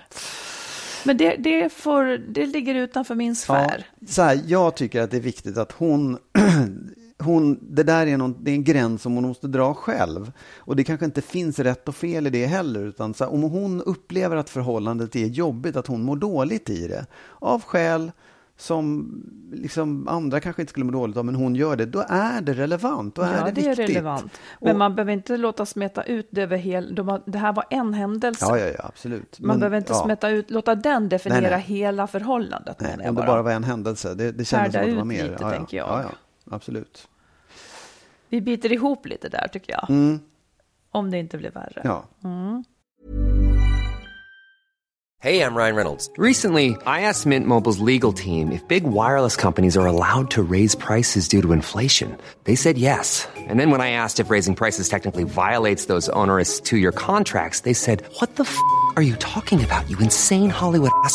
Speaker 1: Men det, det, får, det ligger utanför min sfär.
Speaker 2: Ja, så här, jag tycker att det är viktigt att hon hon, det där är, någon, det är en gräns som hon måste dra själv. Och det kanske inte finns rätt och fel i det heller. Utan här, om hon upplever att förhållandet är jobbigt, att hon mår dåligt i det, av skäl som liksom andra kanske inte skulle må dåligt av, men hon gör det, då är det relevant. Då
Speaker 1: ja,
Speaker 2: är det,
Speaker 1: det är relevant. Men
Speaker 2: Och-
Speaker 1: man behöver inte låta smeta ut det över hel... De har, det här var en händelse.
Speaker 2: Ja, ja, ja, absolut.
Speaker 1: Man
Speaker 2: Men,
Speaker 1: behöver inte
Speaker 2: ja,
Speaker 1: smeta ut, låta den definiera
Speaker 2: Nej, nej.
Speaker 1: hela förhållandet.
Speaker 2: Nej, om det bara var en händelse. Det, det kändes
Speaker 1: Härda
Speaker 2: som att det var mer.
Speaker 1: lite.
Speaker 2: Ja, ja, absolut.
Speaker 1: Vi biter ihop lite där tycker jag.
Speaker 2: Mm,
Speaker 1: Om det inte blir värre.
Speaker 2: ja.
Speaker 3: Hey, I'm Ryan Reynolds. Recently, I asked Mint Mobile's legal team if big wireless companies are allowed to raise prices due to inflation. They said yes. And then when I asked if raising prices technically violates those onerous two year contracts, they said, What the f are you talking about, you insane Hollywood ass?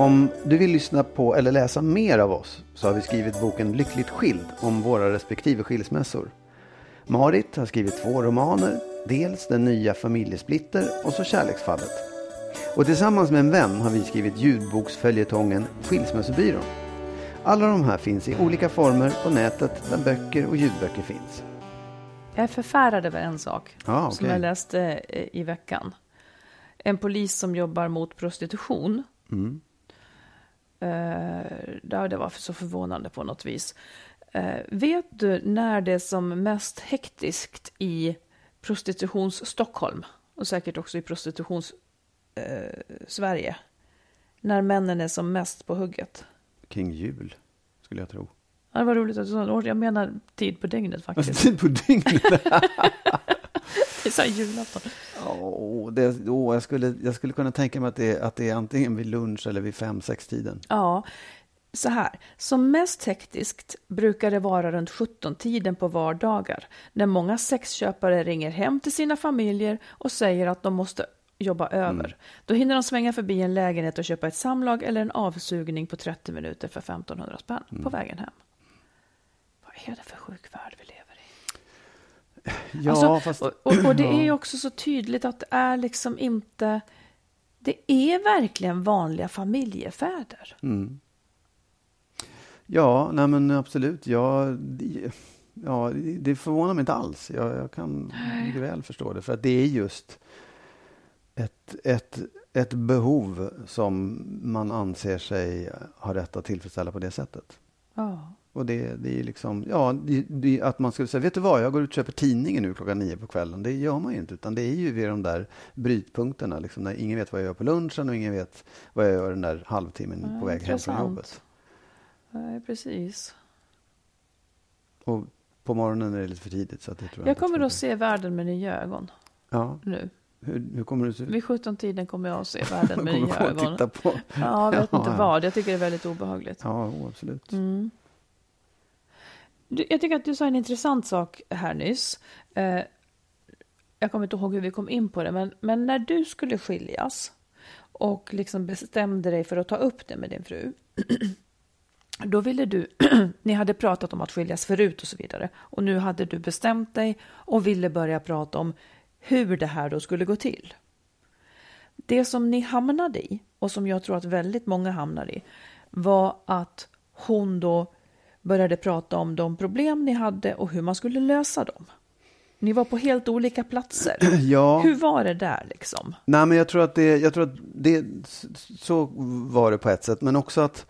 Speaker 2: Om du vill lyssna på eller läsa mer av oss så har vi skrivit boken Lyckligt skild om våra respektive skilsmässor. Marit har skrivit två romaner, dels Den nya familjesplitter och så Kärleksfallet. Och tillsammans med en vän har vi skrivit ljudboksföljetongen Skilsmässobyrån. Alla de här finns i olika former på nätet där böcker och ljudböcker finns.
Speaker 1: Jag är förfärad över en sak
Speaker 2: Ja,
Speaker 1: som
Speaker 2: okej.
Speaker 1: jag läste eh, i veckan. En polis som jobbar mot prostitution.
Speaker 2: Mm.
Speaker 1: Eh, det var så förvånande på något vis. Eh, vet du när det är som mest hektiskt i prostitutions-Stockholm och säkert också i prostitutions-Sverige? när männen är som mest på hugget?
Speaker 2: Kring jul, skulle jag tro.
Speaker 1: Ja, det var roligt att du sa. Jag menar tid på dygnet faktiskt.
Speaker 2: Tid på dygnet.
Speaker 1: Det är julafton.
Speaker 2: Åh, det, åh, jag, skulle, jag skulle kunna tänka mig att det, att det är antingen vid lunch eller vid fem sex tiden
Speaker 1: Ja, så här. Som mest hektiskt brukar det vara runt 17-tiden på vardagar när många sexköpare ringer hem till sina familjer och säger att de måste jobba över. Då hinner de svänga förbi en lägenhet och köpa ett samlag eller en avsugning på 30 minuter för 1500 spänn på vägen hem. Vad är det för sjuk värld vi lever i?
Speaker 2: Ja,
Speaker 1: Alltså,
Speaker 2: fast...
Speaker 1: och, och, och det är ju också så tydligt att det är liksom inte... Det är verkligen vanliga familjefäder.
Speaker 2: Mm. Ja, nej men absolut. Ja, det, ja, det förvånar mig inte alls. Jag, jag kan mycket väl förstå det. För att det är just ett, ett, ett behov som man anser sig ha rätt att tillfredsställa på det sättet.
Speaker 1: Ja.
Speaker 2: Och det, det är liksom, ja, det, det, att man skulle säga, vet du vad, jag går ut och köper tidningen nu klockan nio på kvällen. Det gör man ju inte, utan det är ju vid de där brytpunkterna, liksom, när ingen vet vad jag gör på lunchen och ingen vet vad jag gör den där halvtimmen
Speaker 1: Ja,
Speaker 2: på väg hem från
Speaker 1: intressant.
Speaker 2: jobbet.
Speaker 1: Nej, precis.
Speaker 2: Och på morgonen är det lite för tidigt. Så det tror jag
Speaker 1: Jag kommer
Speaker 2: att
Speaker 1: se världen med nya ögon
Speaker 2: Ja,
Speaker 1: nu.
Speaker 2: hur, hur kommer du se ut?
Speaker 1: Vid 17-tiden kommer jag att se världen med nya ögon.
Speaker 2: titta på?
Speaker 1: Ja, jag vet
Speaker 2: Ja,
Speaker 1: inte
Speaker 2: ja.
Speaker 1: vad. Jag tycker det är väldigt obehagligt.
Speaker 2: Ja, oh, absolut.
Speaker 1: Mm. Du, jag tycker att du sa en intressant sak här nyss. Eh, jag kommer inte ihåg hur vi kom in på det, men, men när du skulle skiljas och liksom bestämde dig för att ta upp det med din fru. Då ville du, ni hade pratat om att skiljas förut och så vidare. Och nu hade du bestämt dig och ville börja prata om hur det här då skulle gå till. Det som ni hamnade i, och som jag tror att väldigt många hamnar i, var att hon då började prata om de problem ni hade och hur man skulle lösa dem. Ni var på helt olika platser.
Speaker 2: Ja.
Speaker 1: Hur var det där liksom?
Speaker 2: Nej, men jag tror att det, jag tror att det, så var det på ett sätt, men också att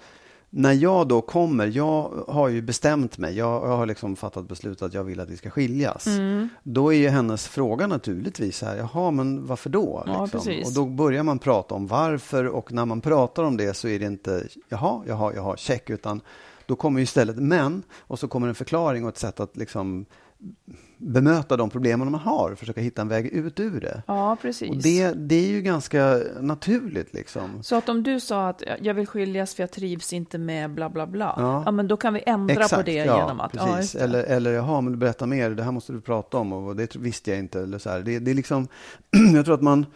Speaker 2: när jag då kommer, jag har ju bestämt mig, jag, jag har liksom fattat beslut att jag vill att vi ska skiljas.
Speaker 1: Mm.
Speaker 2: Då är ju hennes fråga naturligtvis här, jaha, men varför då?
Speaker 1: Ja,
Speaker 2: Liksom. Och då börjar man prata om varför och när man pratar om det så är det inte, jaha, jaha, jaha, check, utan då kommer ju istället men och så kommer en förklaring och ett sätt att liksom bemöta de problemen man har, försöka hitta en väg ut ur det.
Speaker 1: Ja, precis.
Speaker 2: Och det, det är ju ganska naturligt liksom.
Speaker 1: Så att om du sa att jag vill skiljas för jag trivs inte med bla bla bla. Ja,
Speaker 2: Ja.
Speaker 1: men då kan vi ändra på det
Speaker 2: ja,
Speaker 1: genom att... Ja,
Speaker 2: Precis.
Speaker 1: det.
Speaker 2: eller, eller jaha, men du berättar mer, det här måste du prata om och det visste jag inte. Eller så här. Det, det är liksom, jag tror att man,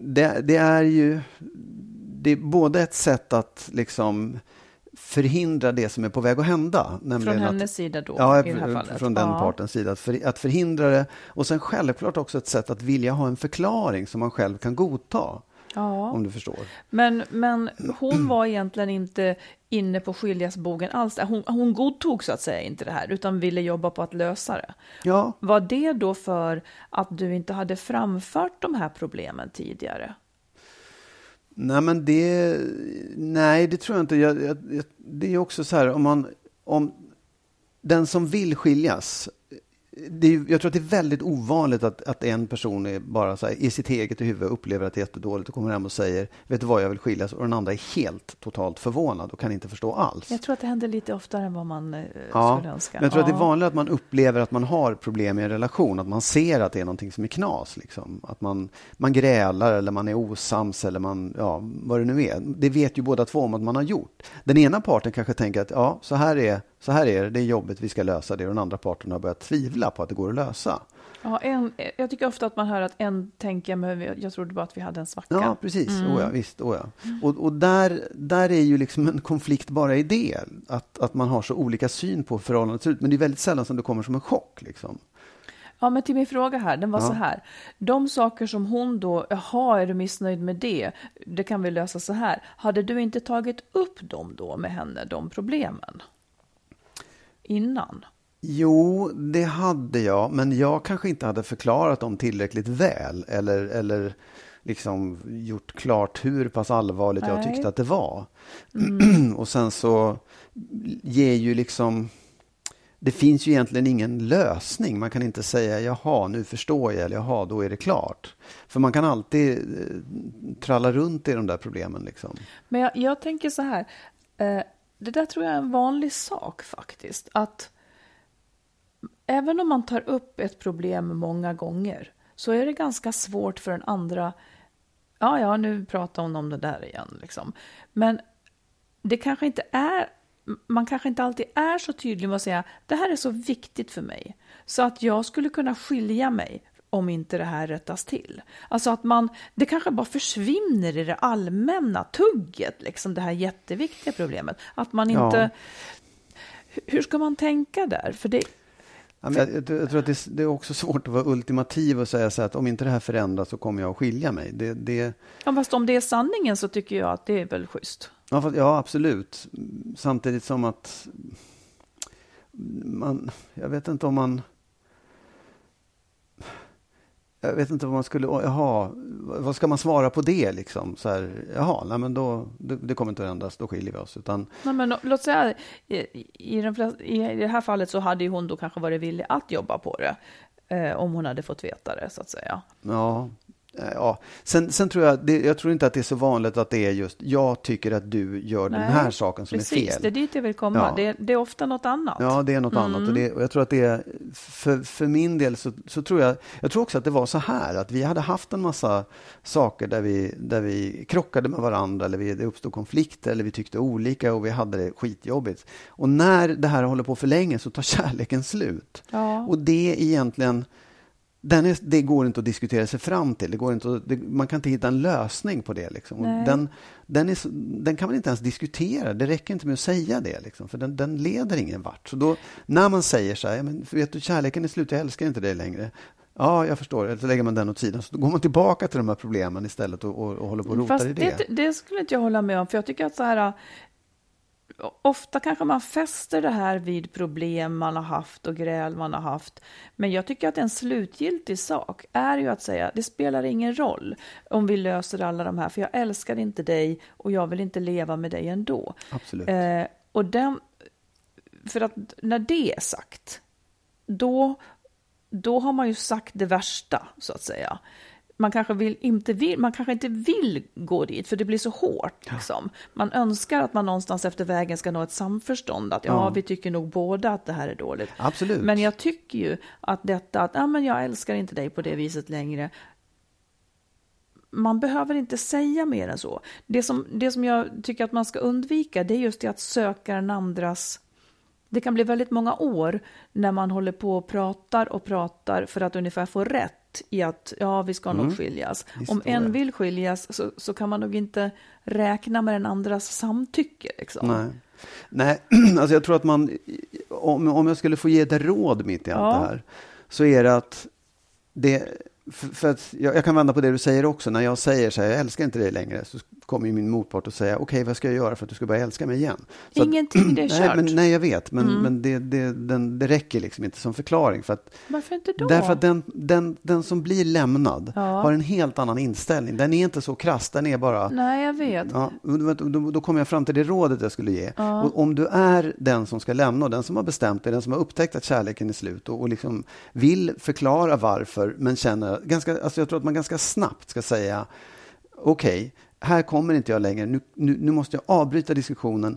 Speaker 2: det, det är ju, det är både ett sätt att liksom förhindra det som är på väg att hända.
Speaker 1: Från
Speaker 2: nämligen att-
Speaker 1: hennes sida då,
Speaker 2: Ja,
Speaker 1: i det här fallet.
Speaker 2: från den
Speaker 1: Ja.
Speaker 2: partens sida. Att, för, att förhindra det. Och sen självklart också ett sätt att vilja ha en förklaring som man själv kan godta.
Speaker 1: Ja.
Speaker 2: Om du förstår.
Speaker 1: Men, men hon var egentligen inte inne på skiljasbogen alls. Hon, hon godtog så att säga inte det här, utan ville jobba på att lösa det.
Speaker 2: Ja,
Speaker 1: Var det då för att du inte hade framfört de här problemen tidigare?
Speaker 2: Nej men det, nej det tror jag inte. Jag, jag, jag, det är också så här om man, om den som vill skiljas, är, jag tror att det är väldigt ovanligt att, att en person är bara här, i sitt eget huvud upplever att det är jättedåligt och kommer hem och säger vet du vad, jag vill skiljas och den andra är helt totalt förvånad och kan inte förstå alls.
Speaker 1: Jag tror att det händer lite oftare än vad man eh,
Speaker 2: Ja,
Speaker 1: skulle önska.
Speaker 2: men jag tror att det är
Speaker 1: Ja.
Speaker 2: vanligt att man upplever att man har problem i en relation, att man ser att det är någonting som är knas. Liksom. Att man, man grälar eller man är osams eller man, ja, vad det nu är. Det vet ju båda två om att man har gjort. Den ena parten kanske tänker att ja, så här är, så här är det, det är jobbigt, vi ska lösa det. Och den andra parten har börjat tvivla på att det går att lösa.
Speaker 1: Ja, en, jag tycker ofta att man hör att en tänker, men jag trodde bara att vi hade en svacka.
Speaker 2: Ja, precis. Oh ja, visst. Oh ja. Och, och där, där är ju liksom en konflikt bara i det. Att, att man har så olika syn på hur förhållandet ser ut. Men det är väldigt sällan som det kommer som en chock. Liksom.
Speaker 1: Ja, men till min fråga här, den var
Speaker 2: Ja.
Speaker 1: så här. De saker som hon då, jaha, är du missnöjd med det? Det kan vi lösa så här. Hade du inte tagit upp dem då med henne, de problemen? Innan?
Speaker 2: Jo, det hade jag, men jag kanske inte hade förklarat dem tillräckligt väl eller, eller liksom gjort klart hur pass allvarligt jag
Speaker 1: Nej.
Speaker 2: tyckte att det var. Och sen så ger ju liksom... Det finns ju egentligen ingen lösning. Man kan inte säga jaha, nu förstår jag eller jaha, då är det klart. För man kan alltid eh, tralla runt i de där problemen. Liksom.
Speaker 1: Men jag, jag tänker så här, eh, det där tror jag är en vanlig sak faktiskt. Att även om man tar upp ett problem många gånger så är det ganska svårt för den andra, ja, ja, nu pratar hon om det där igen, liksom. Men det kanske inte är, man kanske inte alltid är så tydlig med att säga, det här är så viktigt för mig, så att jag skulle kunna skilja mig om inte det här rättas till. Alltså att man, det kanske bara försvinner i det allmänna tugget, liksom det här jätteviktiga problemet. Att man
Speaker 2: Ja.
Speaker 1: inte... Hur- Hur ska man tänka där? För det,
Speaker 2: Ja, jag, jag, tror att det, är- det är också svårt att vara ultimativ och säga så att om inte det här förändras så kommer jag att skilja mig. Det, det,
Speaker 1: ja, fast om det är sanningen så tycker jag att det är väl schysst.
Speaker 2: ja, fast, ja, absolut. Samtidigt som att man, jag vet inte om man jag vet inte vad man skulle, jaha, vad ska man svara på det liksom? Så här, jaha, nej men då, det, det kommer inte att ändras, då skiljer vi oss. Utan,
Speaker 1: Nej, men låt säga, i, i, den flesta, i det här fallet så hade ju hon då kanske varit villig att jobba på det. Eh, om hon hade fått veta det, så att säga.
Speaker 2: Ja, ja. Sen, sen tror jag, det, jag tror inte att det är så vanligt att det är just, jag tycker att du gör den
Speaker 1: Nej,
Speaker 2: här saken som
Speaker 1: Precis,
Speaker 2: är fel.
Speaker 1: det är dit jag vill komma.
Speaker 2: Ja.
Speaker 1: Det, det är ofta något annat.
Speaker 2: Ja, det är något annat. Och, det, och jag tror att det är, för, för min del så, så tror jag, jag tror också att det var så här att vi hade haft en massa saker där vi, där vi krockade med varandra eller vi, det uppstod konflikter eller vi tyckte olika och vi hade det skitjobbigt. Och när det här håller på för länge så tar kärleken slut.
Speaker 1: Ja.
Speaker 2: Och det är egentligen, den är, det går inte att diskutera sig fram till. Det går inte att, det, man kan inte hitta en lösning på det. Liksom. Den, den, är, den kan man inte ens diskutera. Det räcker inte med att säga det. Liksom, för den, den leder ingen vart. Så då, när man säger så här, "Ja, men, vet du, kärleken är slut, jag älskar inte dig längre. Ja, jag förstår. Eller så lägger man den åt sidan. Så då går man tillbaka till de här problemen istället och, och, och håller på och rotar
Speaker 1: Fast
Speaker 2: i det.
Speaker 1: det, det skulle inte jag hålla med om, för jag tycker att så här, ofta kanske man fäster det här vid problem man har haft och gräl man har haft. Men jag tycker att en slutgiltig sak är ju att säga det spelar ingen roll om vi löser alla de här, för jag älskar inte dig och jag vill inte leva med dig ändå.
Speaker 2: Absolut.
Speaker 1: Eh, och den, för att när det är sagt, då, då har man ju sagt det värsta, så att säga man kanske, vill, inte vill, man kanske inte vill gå dit, för det blir så hårt. Liksom. Man önskar att man någonstans efter vägen ska nå ett samförstånd, att ja,
Speaker 2: Ja.
Speaker 1: vi tycker nog båda att det här är dåligt.
Speaker 2: Absolut.
Speaker 1: Men jag tycker ju att detta att ja, men jag älskar inte dig på det viset längre, man behöver inte säga mer än så. Det som, det som jag tycker att man ska undvika, det är just det att söka den andras det kan bli väldigt många år när man håller på och pratar och pratar för att ungefär få rätt i att ja, vi ska nog skiljas.
Speaker 2: Mm. Visst
Speaker 1: Om
Speaker 2: det.
Speaker 1: en vill skiljas så, så kan man nog inte räkna med den andras samtycke. Liksom.
Speaker 2: Nej. Nej, alltså jag tror att man, om, om jag skulle få ge ett råd mitt i allt
Speaker 1: Ja.
Speaker 2: det här, så är det att det, för, för att jag, jag kan vända på det du säger också. När jag säger så här, jag älskar inte dig längre, så kommer min motpart att säga, okej, vad ska jag göra för att du ska börja älska mig igen? Så att-
Speaker 1: Ingenting, det är
Speaker 2: nej,
Speaker 1: kört.
Speaker 2: men, nej, jag vet, men,
Speaker 1: Mm.
Speaker 2: men det, det, den, det räcker liksom inte som förklaring. För att,
Speaker 1: Varför inte då?
Speaker 2: Därför att den, den, den som blir lämnad
Speaker 1: Ja.
Speaker 2: har en helt annan inställning. Den är inte så krass, den är bara...
Speaker 1: Nej, jag vet.
Speaker 2: Ja, då, då, då kommer jag fram till det rådet jag skulle ge.
Speaker 1: Ja.
Speaker 2: Och om du är den som ska lämna och den som har bestämt dig, den som har upptäckt att kärleken är slut och, och liksom vill förklara varför, men känner ganska, alltså jag tror att man ganska snabbt ska säga okej, här kommer inte jag längre, nu, nu, nu måste jag avbryta diskussionen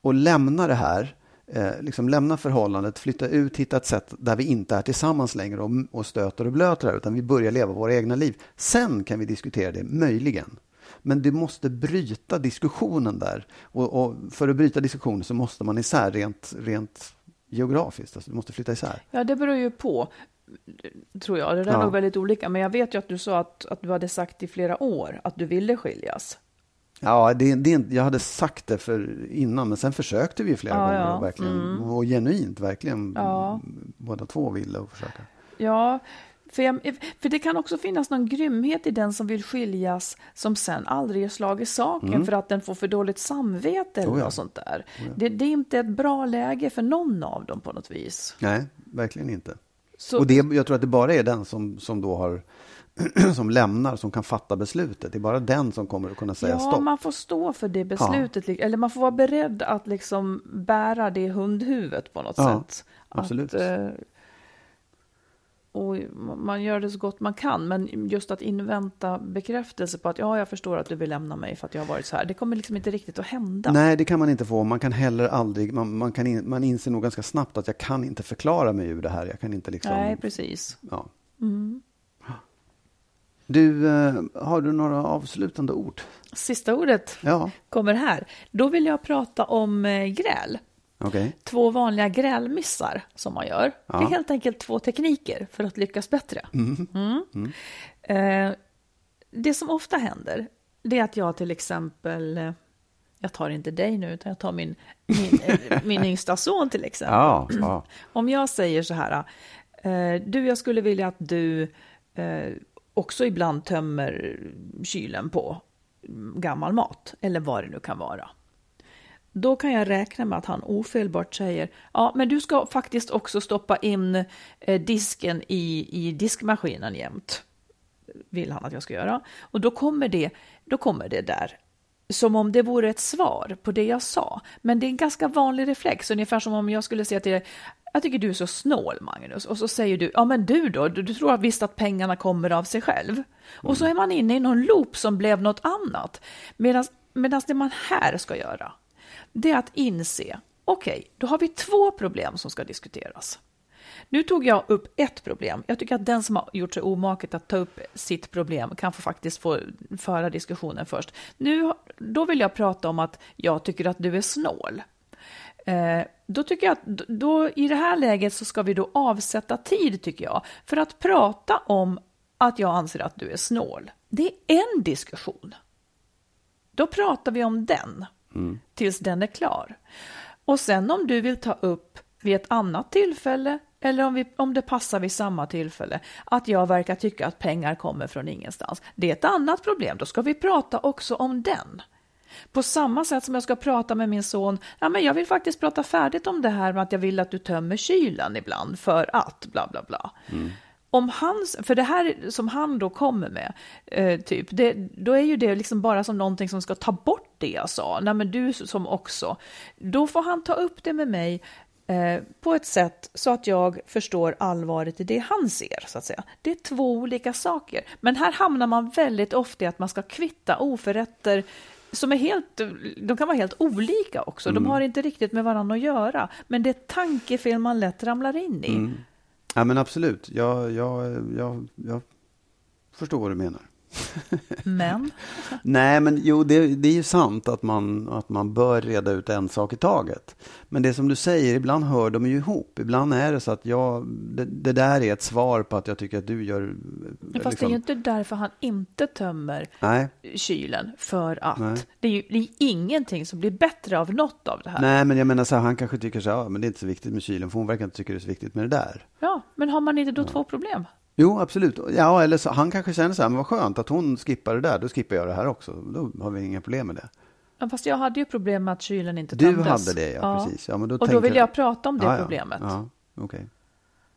Speaker 2: och lämna det här. Eh, liksom lämna förhållandet, flytta ut, hitta ett sätt där vi inte är tillsammans längre och, och stöter och blöter här, utan vi börjar leva våra egna liv. Sen kan vi diskutera det, möjligen. Men du måste bryta diskussionen där. Och, och för att bryta diskussionen så måste man isär rent, rent geografiskt. Alltså du måste flytta isär.
Speaker 1: Ja, det beror ju på, tror jag. Det där är
Speaker 2: Ja.
Speaker 1: nog väldigt olika. Men jag vet ju att du sa att, att du hade sagt i flera år att du ville skiljas.
Speaker 2: Ja, det, det, är jag hade sagt det för innan, men sen försökte vi flera
Speaker 1: Ja,
Speaker 2: gånger
Speaker 1: ja.
Speaker 2: och verkligen,
Speaker 1: Mm.
Speaker 2: och genuint verkligen
Speaker 1: Ja.
Speaker 2: båda två ville och försöka.
Speaker 1: Ja, för, jag, för det kan också finnas någon grymhet i den som vill skiljas som sen aldrig gör slag i saken för att den får för dåligt samvete eller
Speaker 2: Mm. Oh ja.
Speaker 1: något sånt där. Det, det är inte ett bra läge för någon av dem på något vis.
Speaker 2: Nej, verkligen inte.
Speaker 1: Så,
Speaker 2: Och det, jag tror att det bara är den som, som då har som lämnar, som kan fatta beslutet. Det är bara den som kommer att kunna säga
Speaker 1: ja,
Speaker 2: stopp.
Speaker 1: man får stå för det beslutet. li- Eller man får vara beredd att liksom bära det hundhuvudet på något
Speaker 2: Ja,
Speaker 1: sätt.
Speaker 2: absolut.
Speaker 1: Att, eh, och man gör det så gott man kan, men just att invänta bekräftelse på att ja, jag förstår att du vill lämna mig för att jag har varit så här. Det kommer liksom inte riktigt att hända.
Speaker 2: Nej, det kan man inte få. Man kan heller aldrig, man, man, kan in, man inser nog ganska snabbt att jag kan inte förklara mig ur det här. Jag kan inte liksom...
Speaker 1: Nej, precis.
Speaker 2: Ja.
Speaker 1: Mm.
Speaker 2: Du, eh, har du några avslutande ord?
Speaker 1: Sista ordet
Speaker 2: Ja,
Speaker 1: kommer här. Då vill jag prata om eh, gräl.
Speaker 2: Okej.
Speaker 1: Två vanliga grälmissar som man gör.
Speaker 2: Ja.
Speaker 1: Det är helt enkelt två tekniker för att lyckas bättre. Mm. Eh, det som ofta händer, det är att jag till exempel, eh, jag tar inte dig nu, utan jag tar min, min, eh, min yngsta son till exempel.
Speaker 2: Ja, ja.
Speaker 1: Om jag säger så här, eh, du, jag skulle vilja att du eh, också ibland tömmer kylen på gammal mat, eller vad det nu kan vara. Då kan jag räkna med att han ofelbart säger, ja, men du ska faktiskt också stoppa in eh, disken i, i diskmaskinen jämt. Vill han att jag ska göra. Och då kommer det, då kommer det där. Som om det vore ett svar på det jag sa. Men det är en ganska vanlig reflex, ungefär som om jag skulle säga till dig, jag tycker du är så snål Magnus. Och så säger du, ja men du då, du, du tror visst att pengarna kommer av sig själv. Och så är man inne i någon loop som blev något annat. Medan det man här ska göra, det är att inse, okej, då har vi två problem som ska diskuteras. Nu tog jag upp ett problem. Jag tycker att den som har gjort sig omaket att ta upp sitt problem kan få faktiskt få föra diskussionen först. Nu, då vill jag prata om att jag tycker att du är snål. Eh, då tycker jag att då, i det här läget så ska vi då avsätta tid, tycker jag, för att prata om att jag anser att du är snål. Det är en diskussion. Då pratar vi om den tills den är klar. Och sen om du vill ta upp vid ett annat tillfälle eller om, vi, om det passar vid samma tillfälle att jag verkar tycka att pengar kommer från ingenstans. Det är ett annat problem, då ska vi prata också om den. På samma sätt som jag ska prata med min son, ja men jag vill faktiskt prata färdigt om det här med att jag vill att du tömmer kylen ibland för att bla bla bla.
Speaker 2: Mm.
Speaker 1: Om hans, för det här som han då kommer med, eh, typ, det, då är ju det liksom bara som någonting som ska ta bort det jag sa. Nej men du som också. Då får han ta upp det med mig eh, på ett sätt så att jag förstår allvaret i det han ser, så att säga. Det är två olika saker. Men här hamnar man väldigt ofta i att man ska kvitta oförrätter som är helt, de kan vara helt olika också. De har inte riktigt med varandra att göra. Men det är tankefel man lätt ramlar in i.
Speaker 2: Mm. Ja, men absolut. Jag, jag, jag, jag förstår vad du menar.
Speaker 1: Men,
Speaker 2: Nej, men jo, det, det är ju sant att man, att man bör reda ut en sak i taget. Men det som du säger, ibland hör de ju ihop. Ibland är det så att jag, det, det där är ett svar på att jag tycker att du gör...
Speaker 1: fast det är ju inte därför han inte tömmer
Speaker 2: Nej,
Speaker 1: kylen. För att.
Speaker 2: Nej.
Speaker 1: Det är ju det är ingenting som blir bättre av något av det här.
Speaker 2: nej, men jag menar så här, han kanske tycker så här, ja, men det är inte så viktigt med kylen, för hon verkar inte tycka det är så viktigt med det där.
Speaker 1: Ja, men har man inte då två problem?
Speaker 2: Jo, absolut. Ja, eller så, han kanske känner så här, men vad skönt att hon skippar det där, då skippar jag det här också. Då har vi inga problem med det.
Speaker 1: Ja, fast jag hade ju problem med att kylen inte
Speaker 2: Du
Speaker 1: tömdes.
Speaker 2: hade det, ja, precis. Ja, men då
Speaker 1: och då vill
Speaker 2: jag-
Speaker 1: jag prata om det
Speaker 2: Ja, ja.
Speaker 1: problemet.
Speaker 2: Ja, okej.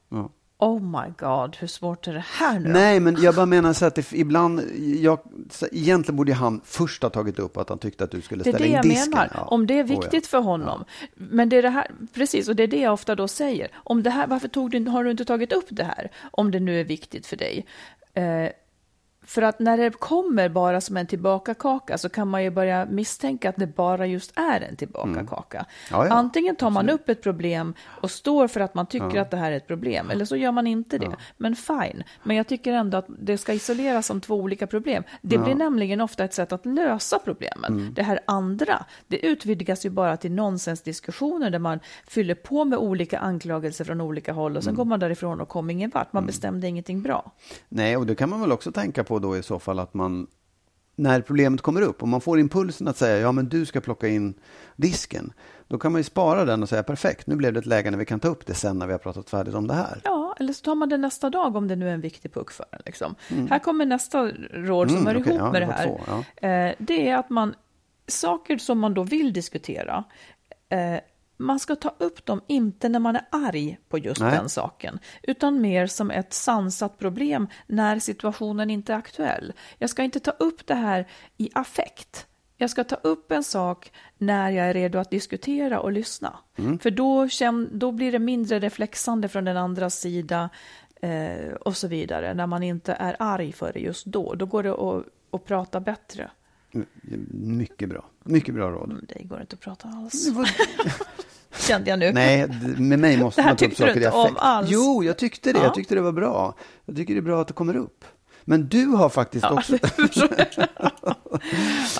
Speaker 2: Ja.
Speaker 1: Oh my god, hur svårt är det här nu?
Speaker 2: Nej, men jag bara menar så att det, ibland, jag, så, egentligen borde han först ha tagit upp att han tyckte att du skulle
Speaker 1: Det är
Speaker 2: ställa
Speaker 1: det
Speaker 2: in
Speaker 1: jag
Speaker 2: disken.
Speaker 1: menar.
Speaker 2: Ja.
Speaker 1: Om det är
Speaker 2: Oh, ja.
Speaker 1: viktigt för honom. Men det är det här, precis, och det är det jag ofta då säger. Om det här, varför tog du, har du inte tagit upp det här? Om det nu är viktigt för dig. Eh, för att när det kommer bara som en tillbakakaka så kan man ju börja misstänka att det bara just är en tillbakakaka.
Speaker 2: Mm. Ja, ja.
Speaker 1: Antingen tar man upp ett problem och står för att man tycker att det här är ett problem, eller så gör man inte det. Men fine. Men jag tycker ändå att det ska isoleras som två olika problem. Det blir nämligen ofta ett sätt att lösa problemen.
Speaker 2: Mm.
Speaker 1: Det här andra, det utvidgas ju bara till nonsensdiskussioner där man fyller på med olika anklagelser från olika håll och sen
Speaker 2: Mm.
Speaker 1: går man därifrån och kommer ingen vart. Man bestämde ingenting bra.
Speaker 2: Nej, och det kan man väl också tänka på då i så fall att man, när problemet kommer upp, om man får impulsen att säga ja men du ska plocka in disken, då kan man ju spara den och säga perfekt, nu blev det ett läge när vi kan ta upp det sen när vi har pratat färdigt om det här.
Speaker 1: Ja, eller så tar man det nästa dag om det nu är en viktig puck för en. Liksom. Här kommer nästa råd som
Speaker 2: Mm,
Speaker 1: hör
Speaker 2: okej,
Speaker 1: ihop
Speaker 2: ja,
Speaker 1: med
Speaker 2: det
Speaker 1: här.
Speaker 2: två, ja.
Speaker 1: eh, det är att man, saker som man då vill diskutera, eh, man ska ta upp dem inte när man är arg på just
Speaker 2: Nej.
Speaker 1: den saken, utan mer som ett sansat problem när situationen inte är aktuell. Jag ska inte ta upp det här i affekt. Jag ska ta upp en sak när jag är redo att diskutera och lyssna.
Speaker 2: Mm.
Speaker 1: För då, då blir det mindre reflexande från den andra sida eh, och så vidare. När man inte är arg för det just då. Då går det att, att prata bättre.
Speaker 2: Mycket bra, mycket bra råd.
Speaker 1: Mm, Det går inte att prata alls. Kände jag nu.
Speaker 2: Nej, med mig måste
Speaker 1: Det
Speaker 2: man ta upp saker i affekt.
Speaker 1: alls.
Speaker 2: Jo, jag tyckte det.
Speaker 1: Ja.
Speaker 2: Jag tyckte det var bra. Jag tycker det är bra att det kommer upp. Men du har faktiskt också...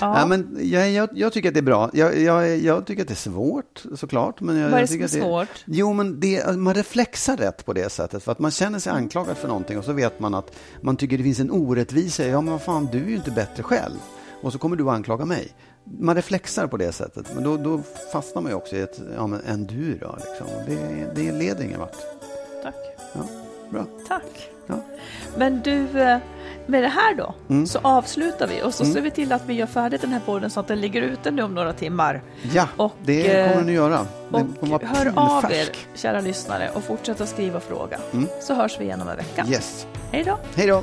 Speaker 2: ja. men jag, jag, jag tycker att det är bra. Jag, jag, jag tycker att det är svårt, såklart. Men jag,
Speaker 1: Vad är det som är svårt?
Speaker 2: Jo, men det, man reflexar rätt på det sättet. För att man känner sig anklagad för någonting och så vet man att man tycker det finns en orättvisa. Ja, men vad fan, du är ju inte bättre själv. Och så kommer du att anklaga mig. Man reflexar på det sättet. Men då, då fastnar man ju också i ett, ja men en du då, liksom. Det, det leder ingen vart.
Speaker 1: Tack.
Speaker 2: Ja, bra.
Speaker 1: Tack.
Speaker 2: Ja.
Speaker 1: Men du, eh, med det här då,
Speaker 2: Mm.
Speaker 1: så avslutar vi och så ser vi till att vi gör färdigt den här podden så att den ligger ute nu om några timmar.
Speaker 2: Ja,
Speaker 1: Och,
Speaker 2: det
Speaker 1: eh,
Speaker 2: kommer den att göra. Den
Speaker 1: Och
Speaker 2: kommer
Speaker 1: hör av er, kära lyssnare, och fortsätt att skriva och fråga.
Speaker 2: Mm.
Speaker 1: Så hörs vi igen om en vecka.
Speaker 2: Yes.
Speaker 1: Hej då!
Speaker 2: Hej då!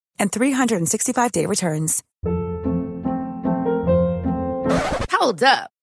Speaker 4: and 365-day returns.
Speaker 5: Hold up.